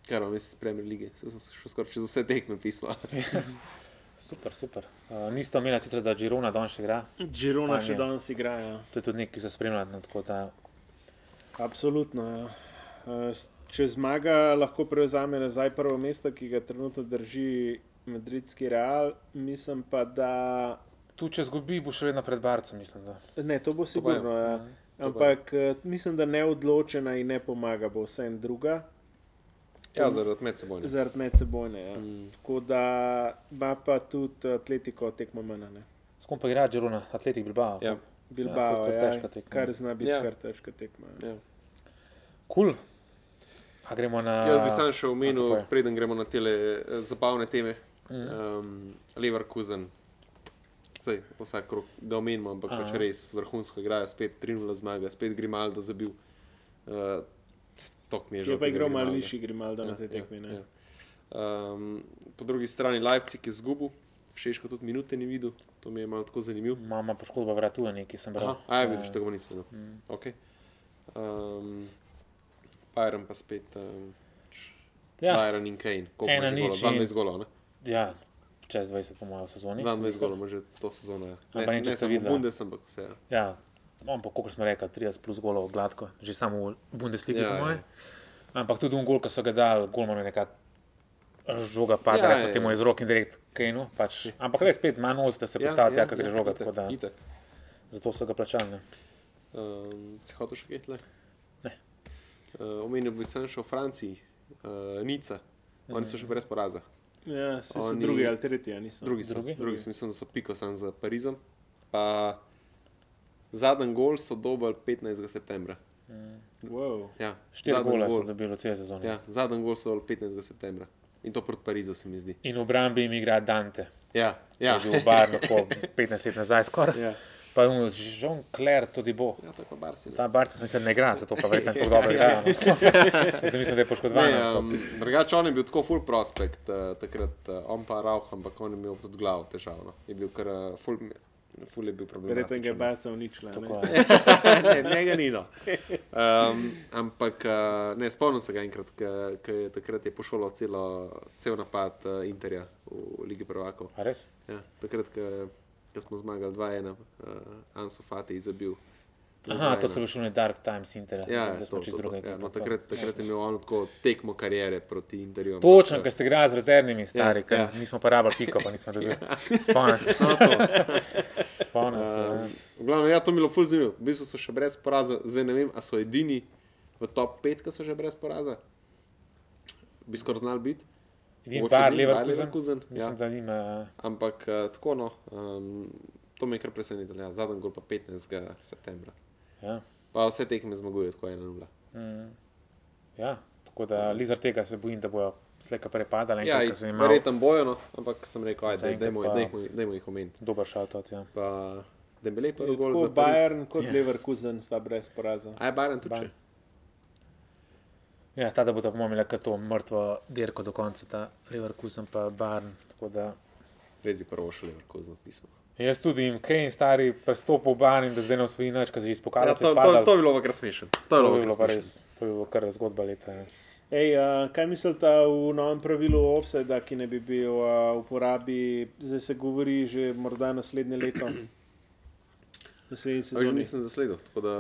Kar vam jaz iz Premier Lige, se sem šel skoraj čez vse tekme pisma. [LAUGHS] Super, super. Uh, niste omenili sicer, da Girona danes še igra. Girona še je. danes igra. Ja. To je tudi nekaj za spremljati. no, tako da- Absolutno. Ja. S- Če zmaga, lahko prevzame nazaj prvo mesto, ki ga trenutno drži Madridski Real. Mislim pa, da. Tu, če zgubi, bo še vedno pred Barcem, mislim. Da. Ne, to bo sigurno. Ja. Ampak eh, mislim, da neodločena in ne pomaga, bo vse en druga, Ja, zaradi medsebojne. zaradi medsebojne. Ja. Mm. Tako da ima pa tudi Atletiko tekmo manj. ne. S kom pa igra Girona, Atletik Bilbao. Ja. Bilbao, kar ja, težka tekma. kar zna biti Ja. ja. kar težka tekma. Ja. Ja. Kul. A gremo na. Jaz bi sam še omenil, je. preden gremo na te zabavne teme. Mhm. Um, Leverkusen, Sej, vsak krok ga omenimo, ampak pač Aha. res vrhunsko igrajo, spet 3-0 zmaga, spet Grimaldo zabil. Uh, Tok mi je že. Je pa igral malo višji Grimaldo na tej Ja, tekmi. ne. Um, po drugi strani Leipzig je izgubil, Šeško tudi minute ni videl, to mi je malo tako zanimivo. Mama poškodba vratu, nekaj sem bral. Aha, a ja, vidiš, Eh, tega nisem videl. mm. Okay. Um, Bayern pa spet. Um, Ja, Bayern in Kane, koliko ima že in- 22 golov, ne? ja, čez 20 po mojem sezoni. 22 golov ima že to sezono. Ja. Ne, Ampak ne, ne ste samo videla. Bundes, ampak vse. Ja. Ja, ampak kot smo rekli, 30 plus golov gladko, že samo v Bundesligi, Ja, ja, po moje. ja. Ampak tudi un gol, ki so ga dali, golman je nekako žoga pada, Ja, ja, recimo ja. temu iz rok in direkt Kejnu. Pač. Ampak res spet manj nos, da se postavi ja, ja, gre žoga, itak, da itak. zato so ga plačali. Ne. Um, si hotel še kaj? tle? Ne. Uh, omenil bi sem še v Franciji, uh, Nica. Oni so še brez poraza. Ja, se so Oni- drugi ali tretji, a niso. Drugi so, Drugi? drugi? drugi so, mislim, da so piko sam za Parizom. Pa zadnji gol so dobili 15. septembra. Wow. Ja, Štiri gole gol- so dobili v cel sezoni. Ja, zadnji gol so dobili 15. septembra. In to proti Parizu se mi zdi. In v obrambi jim igra Dante, Ja, ja. je bil v Barnu tako 15 let nazaj skoraj. ja. Pa je Jean Claire tudi bo. ja, to je pa Barcelona. Ta Barca se sicer ne igra, zato pa verjetno tako [LAUGHS] dobro igra. no. [LAUGHS] Zdaj mislim, da je poškodovan. Ne, um, drugače on je bil tako full prospekt uh, takrat, uh, on pa Rauh, ampak on je imel tudi glavo težavno. Je bil kar uh, full, full je bil problem. Verjetno ga je Barca uničila. Tako ne. je. [LAUGHS] ne, njega ni. No. Um, ampak uh, ne, spomnim se ga enkrat, ker je takrat je pošolo celo, cel napad uh, Interja v Ligi prvakov. A res? Ja, takrat, ko smo zmagali 2-1, uh, Anso Fati je zabil. Aha, 2:1. to so bili šli Dark Times Internet, Ja, zdaj smo to, čist to, to, drugega. ja, no, takrat, takrat je imel on tako tekmo karijere proti Interju. Točno, eh, ker ste igrali z rezervnimi, stari, Ja, ja, ja. ja. nismo pa rabili piko, pa nismo dobili. [LAUGHS] Spomnim se. to. Spomnim se. ja. V glavnem, ja, to mi je bilo ful zanimivo. V bistvu so še brez poraza, zdaj ne vem, ali so edini v top 5, ki so že brez poraza. Bi skoraj znali biti. Mogoče bar ni, Bayer Leverkusen, Leverkusen, mislim, ja. da nima. Ampak uh, tako, no, um, to me je kar presenetilo. Ja, Zadnji gol pa 15. septembra. Ja. Pa vse tekme zmagujejo tako 1-0. Mm, ja, tako da Lizar tega se bojim, da bojo slejka prepadali. Ja, Ja, imel verjetno bojo, no, ampak sem rekel, ajde, dajmo, pa- dajmo, dajmo jih omeniti. dober šatot. Ja. Pa Dembele prvi gol Tako za Pariz. Bayern kot Ja. Leverkusen sta brez poraza. A je Bayern tudi Bayern. Ja, ta da bo ta pomomila, kot to mrtvo dirko do konca, ta Leverkusen pa Barn. tako da- Res bi prvo šel Leverkusen pismo. Jaz tudi jim Kane stari prestopil Barn in da zdaj ne osvoji nič, ker že Ja, izpokala to, se to, spadal. to bi bilo kar smešen. To, To je bi bilo pa res. to bi bilo kar zgodba leta. Ja. Ej, uh, kaj mislite v novem pravilu offseda, ki ne bi bil uh, v uporabi, zdaj se govori že morda naslednje leto? [CLEARS THROAT] Naslednji A že sezoni. nisem zasledil, tako da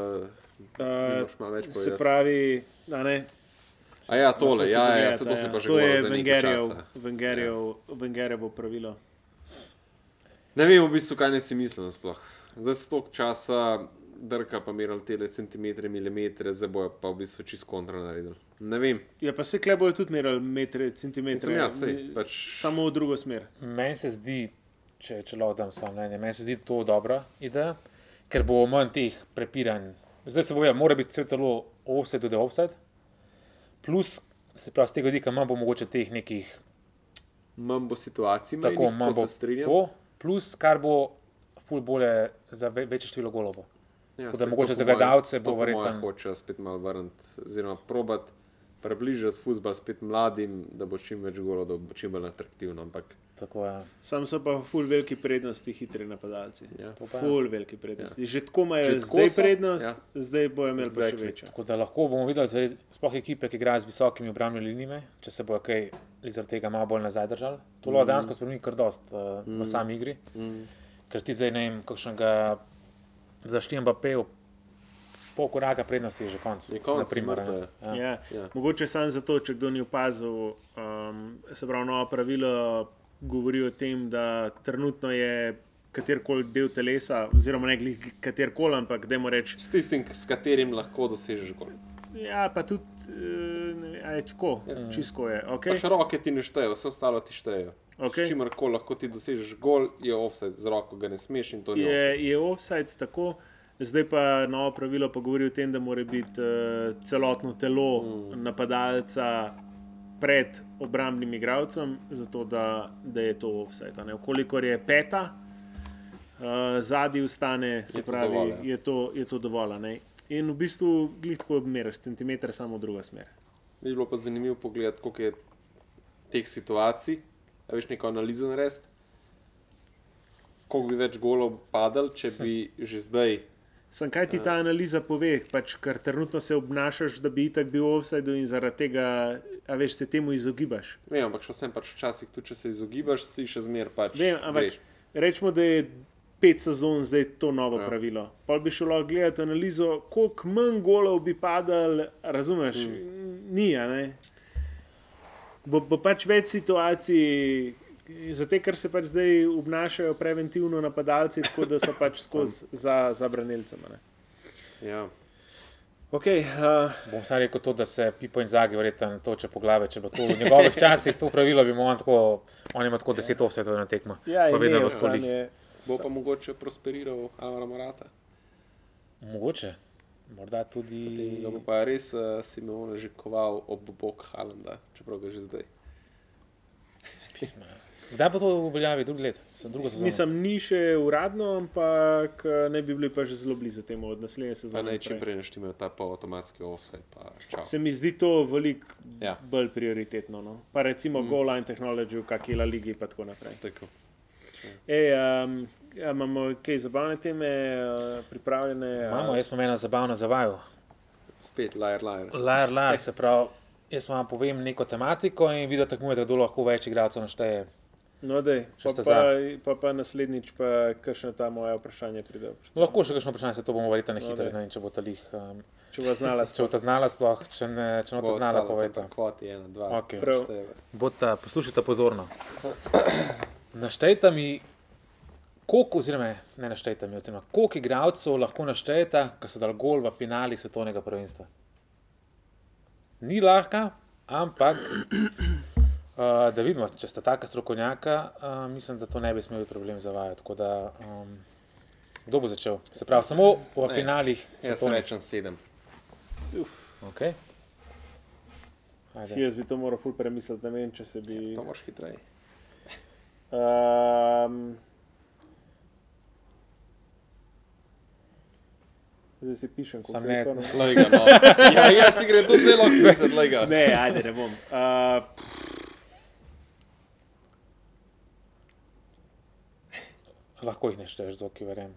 Uh, moraš malo več se pravi, a ne, A ja, tole, se ja, ja, pogledate, se to se ja. pa že To je. Wengerjev, Wengerjevo pravilo. Ne vem v bistvu, kaj ne si mislim sploh. Zdaj so toliko časa drka pa merali te centimetre, milimetre, zdaj bojo pa v bistvu čist kontra naredili. Ne vem, Ja, pa se kle bojo tudi merali metre, centimetre. Mislim, ja, sej, pač... Samo v drugo smer. Meni se zdi, če, če lahko dam svoje mnenje, meni se zdi to dobra ideja, ker bo manj teh prepiranj. Zdaj se bo, ja, mora biti telo offset, tudi offset. Plus, se pravi, z tega vidika manj bo mogoče teh nekih, Manj bo situacij, tako manj manj bo bo se strinjam. to. Plus, kar bo ful bolje za ve večje število golov. bo. Ja, Tako da mogoče za gledalce bo verjetno- Hočejo spet malo vrniti, oziroma probat približati futbol spet mladim, da bo čim več golov, da bo čim bolj atraktivno. Ampak Tako, ja. Sam so pa ful veliki prednosti hitri napadalci. ja. Pa. Ful veliki prednosti. Že tako imajo zdaj so, prednost, ja. zdaj bojo imeli pa še Exactly. večjo. Tako da lahko bomo videli, sploh ekipe, ki igrajo z visokimi obrambnimi linijami, če se bojo kaj zaradi tega malo bolj nazaj držali. To lahko dejansko spremeni kar dost uh, v sami igri. Mm. Ker ti zdaj ne vem, kakšnega zaštijem pa pev, pol koraka prednosti je že konc. Je konec, naprimer, ne. ja. Ja. Ja. Mogoče samo zato, če kdo ni opazil, um, se pravi, novo pravilo govori o tem, da trenutno je katerkoli del telesa, oziroma ne glih katerkoli, ampak da reč. S tistim, s katerim lahko dosežeš gol. Ja, pa tudi, a je tako, ja. čisto je. Okay? Pač roke ti ne štejejo, vse ostalo ti štejejo. S čimer koli lahko ti dosežeš gol, je offset, z roko ga ne smeš in to ni Je, offset. je offside tako. Zdaj pa novo pravilo pa govori o tem, da mora biti uh, celotno telo mm. napadalca pred obrambnim igralcem, zato da, da je to ne. Vkolikor je peta, uh, zadnji ustane, se Je to pravi, dovolj, ja. je to, je to dovolj. ne. In v bistvu glitko odmeraš, centimeter samo v drugo smer. Bi bilo pa zanimivo pogledati, koliko je teh situacij, a veš neko analizo narediti. Koliko bi več golov padal, če bi že zdaj. Sem kaj ti ta analiza pove, pač, ker trenutno se obnašaš, da bi itak bil offside in zaradi tega, a veš, se temu izogibaš. Vem, ampak še vsem pač včasih, tudi če se izogibaš, si še zmer pač. Vem, ampak greš. rečemo, da je pet sezon zdaj to novo Ja. pravilo. Pa bi lahko gledati analizo, koliko manj golov bi padal, razumeš? Mm. Ni, a ne. Bo, bo pač več situacij, zato ker se pač zdaj obnašajo preventivno napadalci, tako da so pač skozi za, za branilcem. a ne. Ja. Okay, uh, Bom samo rekel to, da se Pipo in Zagi verjetno toče po glavi. Če bo to v njegovih časih to pravilo, bi on tako, on ima tako deset offsetov na tekmo. ja, sam folih. je, Bo pa mogoče prosperiral Alvaro Morata. Mogoče, morda tudi. Ga bo pa res uh, Simeone že koval ob bok Halanda, čeprav ga že zdaj. Pisma. Kdaj bo to Sem drugo sezono? Nisem ni še uradno, ampak eh, ne bi bili pa že zelo blizu temu od naslednje Pa sezone. naj čim prej naštimajo ta polautomatski offset. Pa. Se mi zdi to veliko Ja. bolj prioritetno. No? Pa recimo mm. Goal Line Technology v kakšni La Ligi in tako naprej. Tako. Ej, um, ja, imamo kaj zabavne teme uh, pripravljene? Imamo, jaz sem ena zabavna zavajo. Spet lajer, lajer. Lar, lar, se pravi, jaz vam povem neko tematiko in vi da tekmujete, kdo lahko več igralcev našteje. No, dej, pa, pa, pa, pa naslednjič, pa kakšne ta moja vprašanja pride. No, lahko še kakšno vprašanje, se to bomo verjetno na No, hitro, daj. ne vem, če bo talih. Um, Če bo znala če bo ta znala sploh, če ne, če ne bo ta znala, povejte. Kvoti ena, dva. Okej. Prav. Bota, poslušajte pozorno. [CLEARS THROAT] Naštejte mi, koliko, oziroma ne naštejte mi, oziroma koliko igralcev lahko naštejete, ki so dal gol v finali svetovnega prvenstva. Ni lahka, ampak uh, da vidimo, če sta taka strokovnjaka, uh, mislim, da to ne bi smeli problem zavajati. Tako da, um, kdo bo začel? Se pravi, samo v Ne. finalih. Jaz svetovnih. rečem sedem. Okay. Si jaz bi to moral ful premisliti, ne vem, če se bi. To moraš hitreje. Um, zdaj si pišem, kot Sam se ne. Lega, no. ja, jaz si grem tudi zelo pisati, lega. Ne, ajde, ne bom. Uh, Lahko jih nešteješ, dokaj verjamem.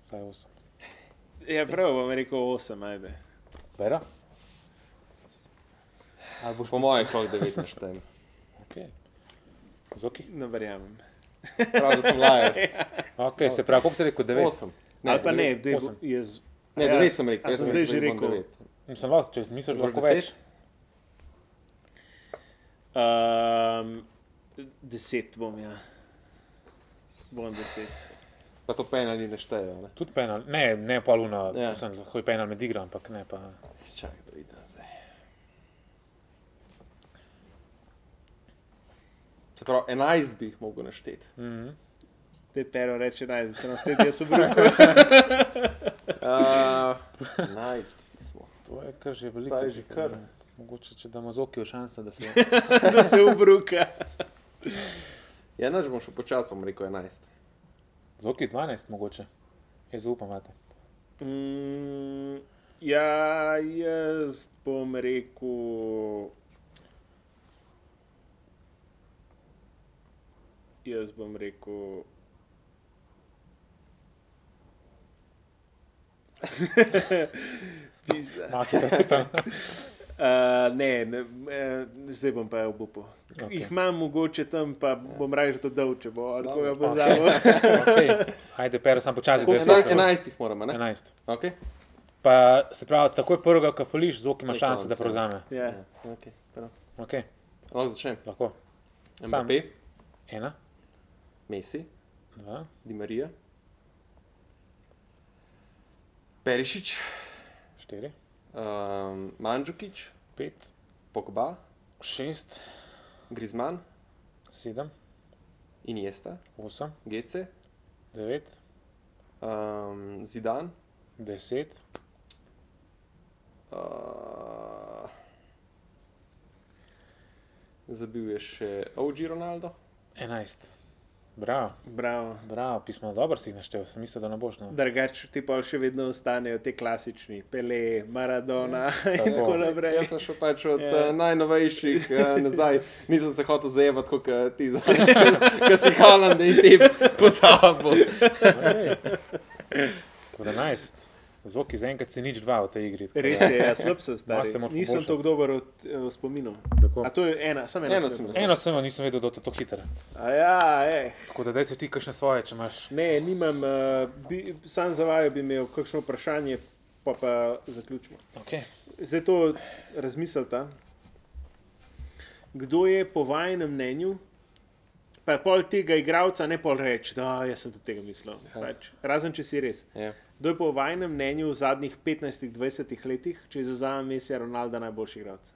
Vsaj osem. ja, prav bom rekel 8, ajde. Bera? Ali boš Po mojem, kot devet naštem. Okay. Zoki? Ne verjamem. Prav, da sem lajer. [LAUGHS] Okay, se pravi, koliko si rekel? Devet. Osem. Ne, Ali pa ne, devet. dej, bo- jaz. Ne, Ja, devet sem rekel. jaz sem zdaj že rekel. Mislim, lahko, če misliš, da lahko deset? več. Um, deset bom, ja. Bom deset. Pa to penali ne štejejo. Ne? Tudi penal, ne, ne pa luna, Ja. ja. sem lahko je penal med igro, ampak ne pa. Čakaj, da vidim zdaj. Se pravi, 11 bi jih mogel našteti. Mm -hmm. Te pero reče naj, da se nam spet jaz obrnil. Uh, 11 smo. To je kar že veliko. To je že kar. Mogoče, če damo zoki v šanso, da se. [LAUGHS] da se obruka. Ja, naš bom šel počasi, bom rekel 11. Zoki 12, mogoče. Jaz zaupam, imate. Mm, ja, jaz bom rekel. Jaz bom rekel. [LAUGHS] Pizda. Tam. Uh, ne, ne uh, zdaj bom pa obupo. Okay. Jih imam mogoče tam, pa bom raje to dal, če bo ali koga bo. Okay. Ajde, per, sam počasi. Sekunde. enajstih moramo, ne? 11. Okay. Pa se pravi, takoj prvega, ko fališ, zvok ima šanso, da ja. prevzame. ja. Okay. prav. Okay. Lahko začnem. Lahko. Mbappé, Ena, Messi, dva, Di Marija, Perišič, štiri, um, Mandžukič, pet, Pogba, šest, Grizman, sedem, Iniesta, osem, Gece, devet, um, Zidan, deset, uh, zabil je še OG Ronaldo. enajst. Bravo. Bravo. Bravo, pismo dobro si jih naštel, sem mislil, da ne boš. No. Drugač ti pa še vedno ostanejo ti klasični, Pele, Maradona ja, in tako naprej. Jaz sem šel pač od ja. uh, najnovejših uh, [LAUGHS] nazaj, nisem se hotel zajevati kot uh, ti, [LAUGHS] ki si Halan, da jih ti [LAUGHS] pozabil. 12. Zvok je zaenkrat se nič dva v tej igri. Res je, ja, slab sem star. Nisem tako dober od eh, uh, spominov. To je ena, samo ena. Eno sem, eno sem, nisem vedel, da je to hitro. Ja, eh. Tako da dajte ti kakšne svoje, če imaš. Ne, nimam, uh, bi, sam za vajo bi imel kakšno vprašanje, pa pa zaključimo. Okay. Zdaj to razmislite. Kdo je po vašem mnenju pa pol tega igralca ne pol reči, da jaz sem do tega mislil. Pač, razen če si res. Ja. Kdo je po vašem mnenju v zadnjih 15-20 letih, če izuzamem Mesija Ronalda, najboljši igralec?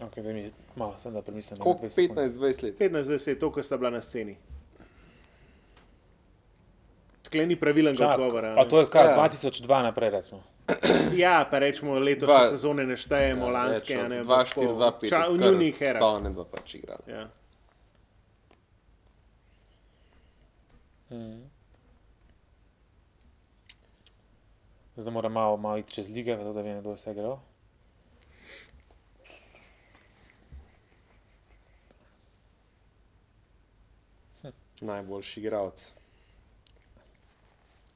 Okay, da mi malo, sem da premislim. Koliko? 15-20 let. 15-20, to, ko sta bila na sceni. Tukaj ni pravilen odgovor. a to je kar Ja. 2002 naprej, recimo. [CLEARS THROAT] Ja, pa rečemo, letošnje Dva- sezone ne štejemo, ja, lanske. a ne, 2, ampak 4, tako, 2, 5. ča- V njunih erah. Stavne dva pač igrali. Ja. Zdaj moram malo, malo iti čez lige, zato da vem, kdo je vse igral. Najboljši igralec.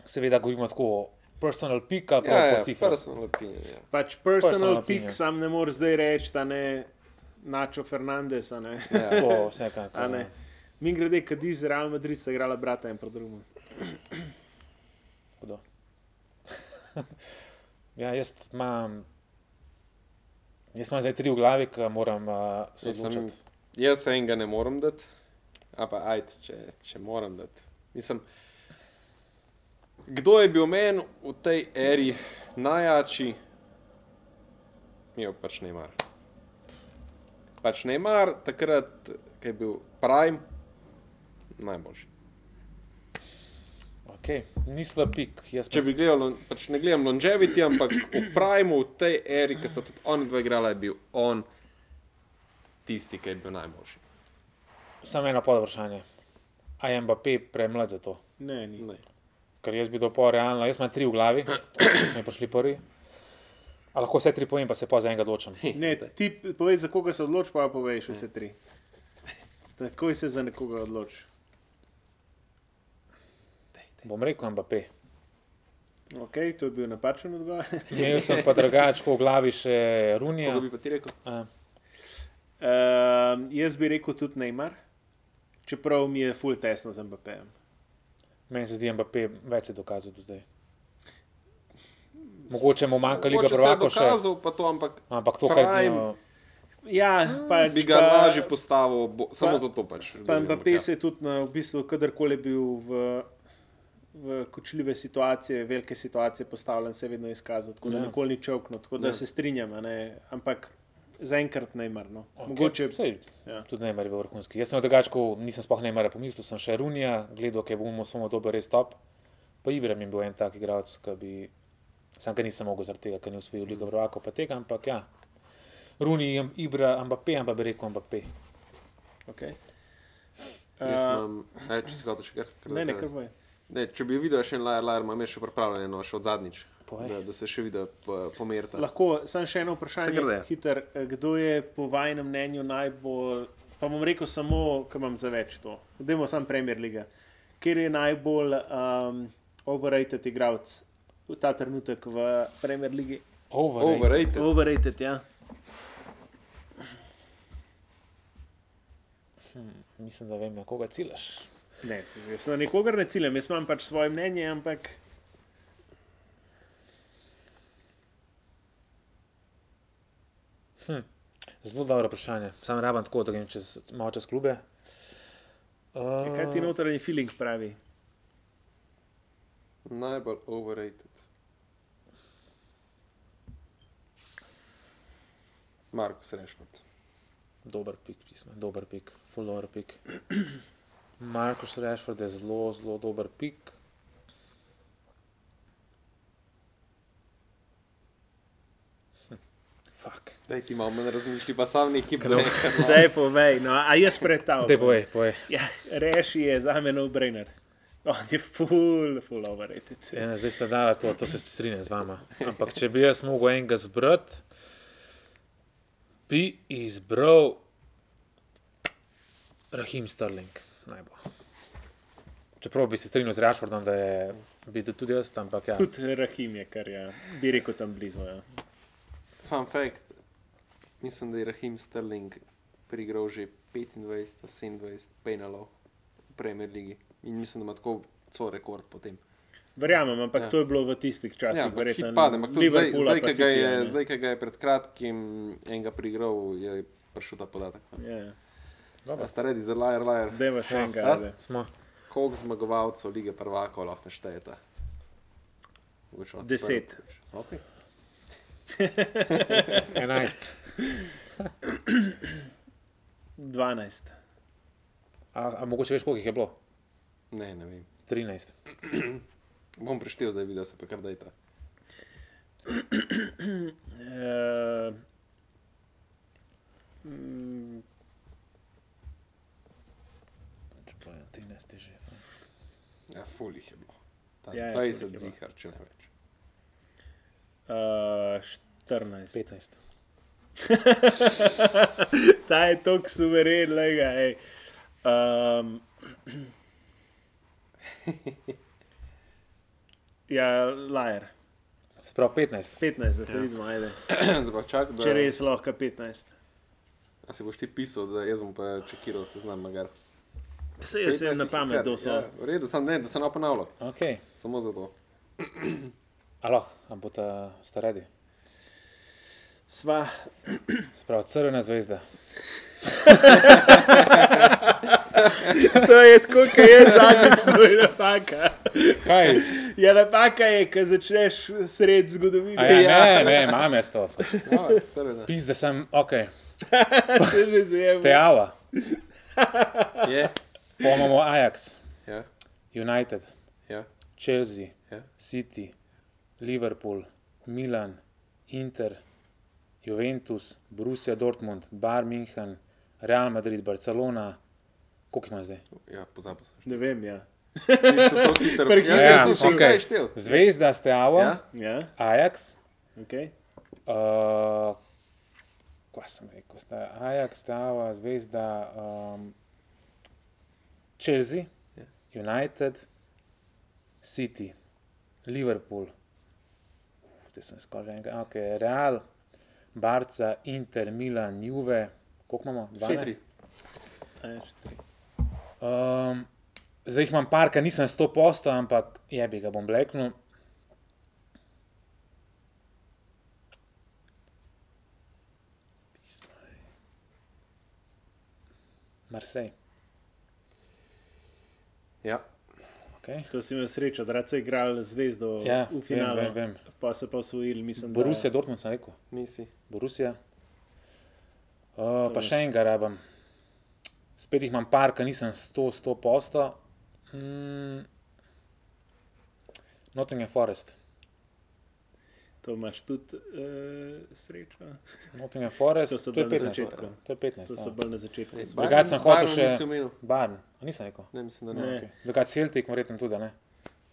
Seveda govorimo tako o personal pick ali pa Ja, ja, ja, po cifrah. personal opinion. Ja. Pač personal, Personal personal opinion. pick sam ne moreš zdaj reči, da ne Načo Fernandez. a Ne. Ja. To vsekakor. A ne. Mi grede, Kadiz, Real Madrid sta igrala brata en proti drugemu. Hudo. [LAUGHS] ja, jaz imam. Jaz imam zdaj tri v glavi, ki moram uh, se Jaz sem- odločiti. Jaz enega ne morem dati, a pa ajde, če, če moram dati. Mislim, kdo je bil meni v tej eri najjači, mi je pač Neymar. Pač Neymar, takrat, ko je bil Prime, najboljši. Okay. Ni slab pik. Jaz Če bi gledal, pač ne gledam longevity, ampak v Primeu, v tej eri, ki sta tudi oni dva igrala, je bil on tisti, ki je bil najboljši. Samo eno pod vprašanje. A je Mbappé premlad za to? Ne, ni. Ne. Ker jaz bi to po realno, jaz imam tri v glavi, ki smo prišli prvi. A lahko vse tri povem, pa se pa za enega odločim. Ne, ti povej, za koga se odločiš, pa poveš vse tri. Takoj se za nekoga odločiš. Bom rekel Mbappé. Ok, to je bil napačen odgovor. [LAUGHS] Imel sem pa drugačko v glavi še Runija. Kako bi pa ti rekel? A, Uh, jaz bi rekel tudi Neymar, čeprav mi je full tesno z Mbappéjem. Meni se zdi Mbappé več je dokazal do zdaj. Mogoče mu manjka Liga Mogoče se je prvakov še. dokazal, pa to, ampak Ampak to, kaj Prime. Ja, pač bi ga pa- lažje postavil, bo, samo pa- zato pač. Pa Mbappé ga. se je tudi na, v bistvu, kadarkoli je bil v, v kočljive situacije, velike situacije postavljen, se je vedno izkazal, tako da Ja. nikoli ni čovknil, tako da Ja. se strinjam, a ne, ampak zaenkrat Neymar. No. Okay. Mogoče, Sej, ja. tudi Neymar je bil vrhunski. Jaz sem drugačko, nisem sploh Neymara pomislil, sem še Runija, gledal, ker bomo samo dobil res top. Pa Ibrahim je bil en tak igralec, ki bi, sam ga nisem mogel zaradi tega, ker ni usvojil Liga prvakov, pa tega, ampak ja. Runi, Ibra, Mbappé, ampak bi rekel Mbappé. okay. Jaz Uh, imam, e, če si hotel še kar. ne, ne, kar boje. Ne, če bi videl še en lajer, lajer, imam še pripravljeno, še od zadnjič. Povej. Da, da se še vidi pomerta. Lahko samo še eno vprašanje. Hiter, kdo je po vašem mnenju najbolj, pa bom rekel samo, kaj imam za več to. Dajmo sam Premier League. Kjer je najbolj um, overrated igralec v ta trenutek v Premier League? Overrated. Overrated. Overrated, ja. Mislim, da vem, na koga ciljaš. Ne, jaz na nikogar ne ciljem, jaz imam pač svoje mnenje, ampak Zelo dobro vprašanje. Sam rabam tako, da grem čez, malo čez klube. Uh, kaj ti notranji feeling pravi? Najbolj overrated. Markus Rešford. Dober pik, pisma, dober pik, full dober pik. Markus Rashford je zelo, zelo dober pik. Hm, Fuck. Daj ti malo manj razmišljati, pa sam neki blek. Daj povej, no, a jaz pred ta. Dej, povej, povej. Ja, reši je za me no-brainer. On je full, full overrated. Ja, zdaj ste dali to, to se strinjam z vama. Ampak če bi jaz mogel enega zbrati, bi izbral Rahim Sterling. Najbolj. Čeprav bi se strinjal z Rashfordom, da je bil tudi jaz, ampak ja. Tudi Rahim je, kar je, bi rekel tam blizu. Ja. Fun fact. Mislim, da je Rahim Sterling prigral že 25-27 penalov v Premier Ligi. In mislim, da ima tako cel rekord potem. Verjamem, ampak Ja. ja. to je bilo v tistih časih, Ja, verjetno. pade, ampak tudi zdaj, zdaj, ki ga je, ne. zdaj, ga je pred kratkim enega prigral, je prišel ta podatek. Ja, Dobro. A ste redi za lajer, lajer? Deva še Ja. enega. A? ajde. Smo. Koliko zmagovalcev lige prvakov lahko naštejete? Od Deset. prve. Okay. 11. 12. A, a mogoče veš, koliko jih je bilo? Ne, ne vem. 13. [CLEARS THROAT] Bom preštel zdaj, videl se pa kar dajta. Uh, mm, Čeprav je 13 je že. Ja, ful jih je bilo. Ja, ja, ja, ful jih 20 je zihar, če ne več. uh, 14. 15. [LAUGHS] Ta je tako suveren, lega. ej. Um, [CLEARS THROAT] ja, lajer. Sprav 15. 15, da te Ja. ja. vidimo, ajde. [CLEARS THROAT] čak, da... Če res lahko 15. A si boš ti pisal, da jaz bom pa čekiral seznam magar. Se jaz vem na 15 pamet, kar, kdo so. Ja, v redu, sam ne, da se ne ponavlja. Okay. Samo zato. Alo, a bo ta staredi. Sva. [CLEARS THROAT] Sprav crvena zvezda. [LAUGHS] To je tako, kot je zadnjič, to je napaka. Kaj? Ja, napaka je, ko začneš sred zgodovine. A ja, ne, ne, imam jaz to. Ja, crvena. Pis, da sem, ok, [LAUGHS] To je že imamo Ajax, Ja, United, ja, Chelsea, ja. City, Liverpool, Milan, Inter, Juventus, Borussia Dortmund, Bayern München, Real Madrid, Barcelona. Koliko ima zdaj? Ja, pozabil sem. Ne vem, ja. [LAUGHS] Prehitro Ja, sem se zdaj štel. Zvezda, Stejava, Ja? Ja, Ajax, ok. uh, kaj sem rekel, sta Ajax, Stejava, Zvezda, um, Chelsea, Ja. United, City, Liverpool, zdaj sem skoraj enega, ok, Real, Barca, Inter, Milan, Juve, koliko imamo? Še Dvanajst? tri. Ajde, še tri. Um, zdaj jih imam par, ker nisem 100 posto, ampak je bi ga bom bleknil. Marsej. Ja, Okay. To si imel srečo, da so igrali zvezdo Ja, v finalu. vem, vem, vem. Pa se pa osvojili, mislim. Borussia, da... Dortmund sem rekel. nisi. Borussia. Uh, pa veš. še enega rabam. Spet jih imam par, ker nisem 100, 100 posto. Mm. Nottingham Forest. To imaš tudi uh, srečo. Nottingham Forest, To so bolj na 15. začetku. To je 15. To so ja. bolj na začetku. Drugače sem hotel še-. Barn, a nisem rekel. Ne, mislim, da ne. Ne. Okay. Drugače Celtic, verjetno tudi, ne?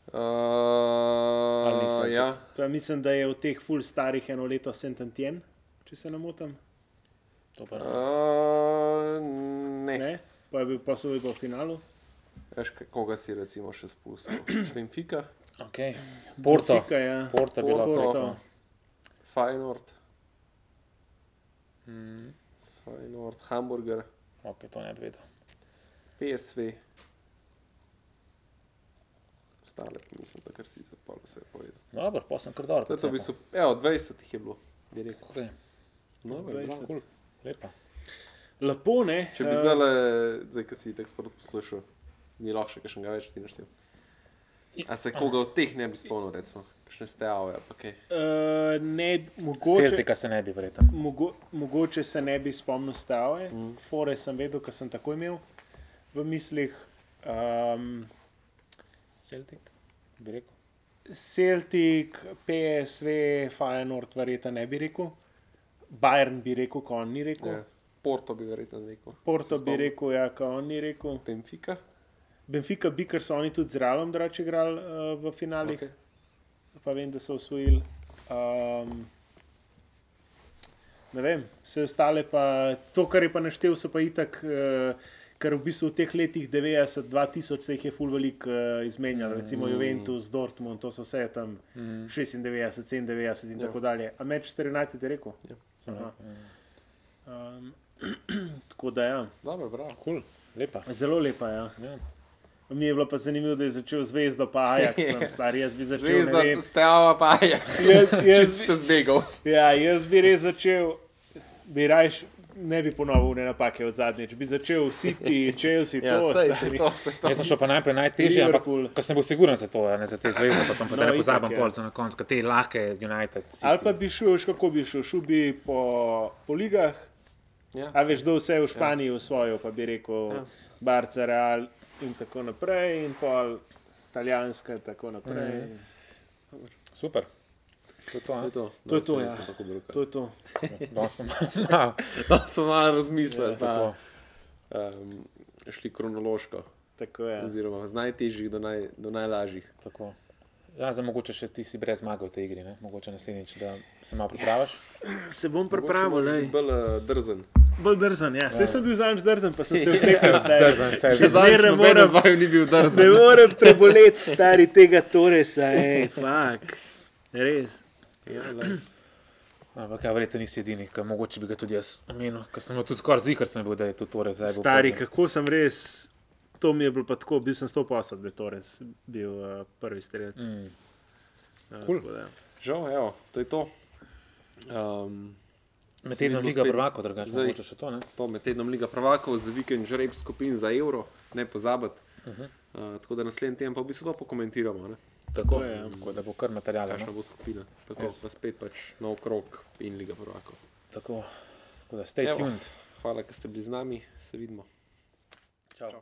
Uh, nisem ja, Pa mislim, da je v teh full starih eno leto Sentantien, če se ne motim. Uh, ne. Ne? Pa je bil pa so bili v finalu. Veš, koga si recimo še spustil? Benfica, okay. Porto. Benfica, ja. Porto je bilo Porto. to. Feyenoord, Mm, Feyenoord, Hamburger, ok, to ne bi vedel. PSV. Ostale, mislim, da kar si zapal vse povedal. Dobro, pa sem kar dobro. To je to v bistvu, evo, 20 jih je bilo, direkt. Okay. No, 20. bravo. Cool. Lepa. Lepo, ne? Če bi Eh, zdaj, zdaj, ki si tako sprot poslušal, mi lahko še kakšnega več ti naštel. A se koga od teh ne bi spomnil, recimo, kakšne steave, pa kaj. Uh, ne, mogoče, Celtika se ne bi verjetno. mogo, mogoče se ne bi spomnil stave, mm. fore sem vedel, ker sem tako imel v mislih. Um, Celtic, bi rekel. Celtic, PSV, Feyenoord, verjetno ne bi rekel. Bayern bi rekel, ko on ni rekel. Ja. Porto bi verjetno rekel. Porto bi rekel, ja, ko on ni rekel. Benfica. Benfica bi, ker so oni tudi z Realom drugače igrali uh, v finalih, Okay. pa vem, da so osvojili. Um, ne vem, vse ostale pa, to, kar je pa naštel, so pa itak, uh, ker v bistvu v teh letih 90, 2000 se jih je full velik uh, izmenjalo, recimo Juventus, Dortmund, to so vse tam mm. 96, 97 in Ja. ja. tako dalje. A Manchester United je rekel? Ja. Sem Aha. rekel. Um, [CLEARS THROAT] tako da ja, Dobro, bravo. Cool. Lepa. zelo lepa. Ja. Ja. Mi je bilo pa zanimivo, da je začel zvezdo, pa Ajax, [LAUGHS] tam stari. Jaz bi začel. Zvezda, vem. steava pa je. Jaz, [LAUGHS] jaz, Čist se zbegal. ja, jaz bi res začel, bi rajš, ne bi ponovil ne napake od zadnjič, bi začel City, Chelsea, [LAUGHS] Ja, to. sej, sej to, sej to. Jaz sem šel pa najprej najtežje, ampak ko sem bil siguren za to, a ne za te zvezde, pa tam pa No, ne pozabim ja. pol za na koncu, te lahke United. City. Ali pa bi šel, kako bi šel, šel bi po, po ligah, Ja, a veš, da vse v Španiji osvojil, pa bi rekel Ja. Barca, Real in tako naprej, in pol italijanska in tako naprej. Mhm. Super. To je to, To a? je to. To je to, saj ja. nismo tako brukali. To je to. [LAUGHS] Danes smo malo. [LAUGHS] Da smo malo razmislili, Tako. pa um, šli kronološko, Tako je. oziroma z najtežjih do, naj, do najlažjih. Tako. Ja, zdaj mogoče še ti si brez zmage v tej igri, ne? mogoče naslednjič, da se malo pripraviš. Se bom pripravil, lej. biti bolj uh, drzen. bolj drzen. Ja. Saj sem bil zadnjič drzen, pa sem se [LAUGHS] odrekel zdaj. Drzen se. Še zmeraj moram, vaju ni bil ne drzen. morem preboleti stari tega Toresa, hej, fak. Res. Ja. Ampak ja, verjetno nisi edini, ker mogoče bi ga tudi jaz omenil, ker sem tudi skoraj zihar, sem bil, da je to torej zdaj. bo Stari, kako sem res, to mi je bilo pa tako, bil sem 100% da je Torres bil uh, prvi strelec. Mm. Uh, Cool. tako da, ja. Žal, evo, to je to. Um, Med tednom Liga spet. prvako, drugače Zdaj- mogoče še to, ne? to med tednom Liga prvakov, za vikend žreb skupin za evro, ne pozabiti. Uh -huh. Uh, tako da naslednji teden pa v bistvu to pokomentiramo, ne? Tako, je, ja. tako da bo kar materijala. kakšna No? bo skupina. Tako Yes. pa spet pač nov krok in Liga prvakov. Tako, tako da stay Evo. tuned. Hvala, ker ste bili z nami, se vidimo. Čau. Čau.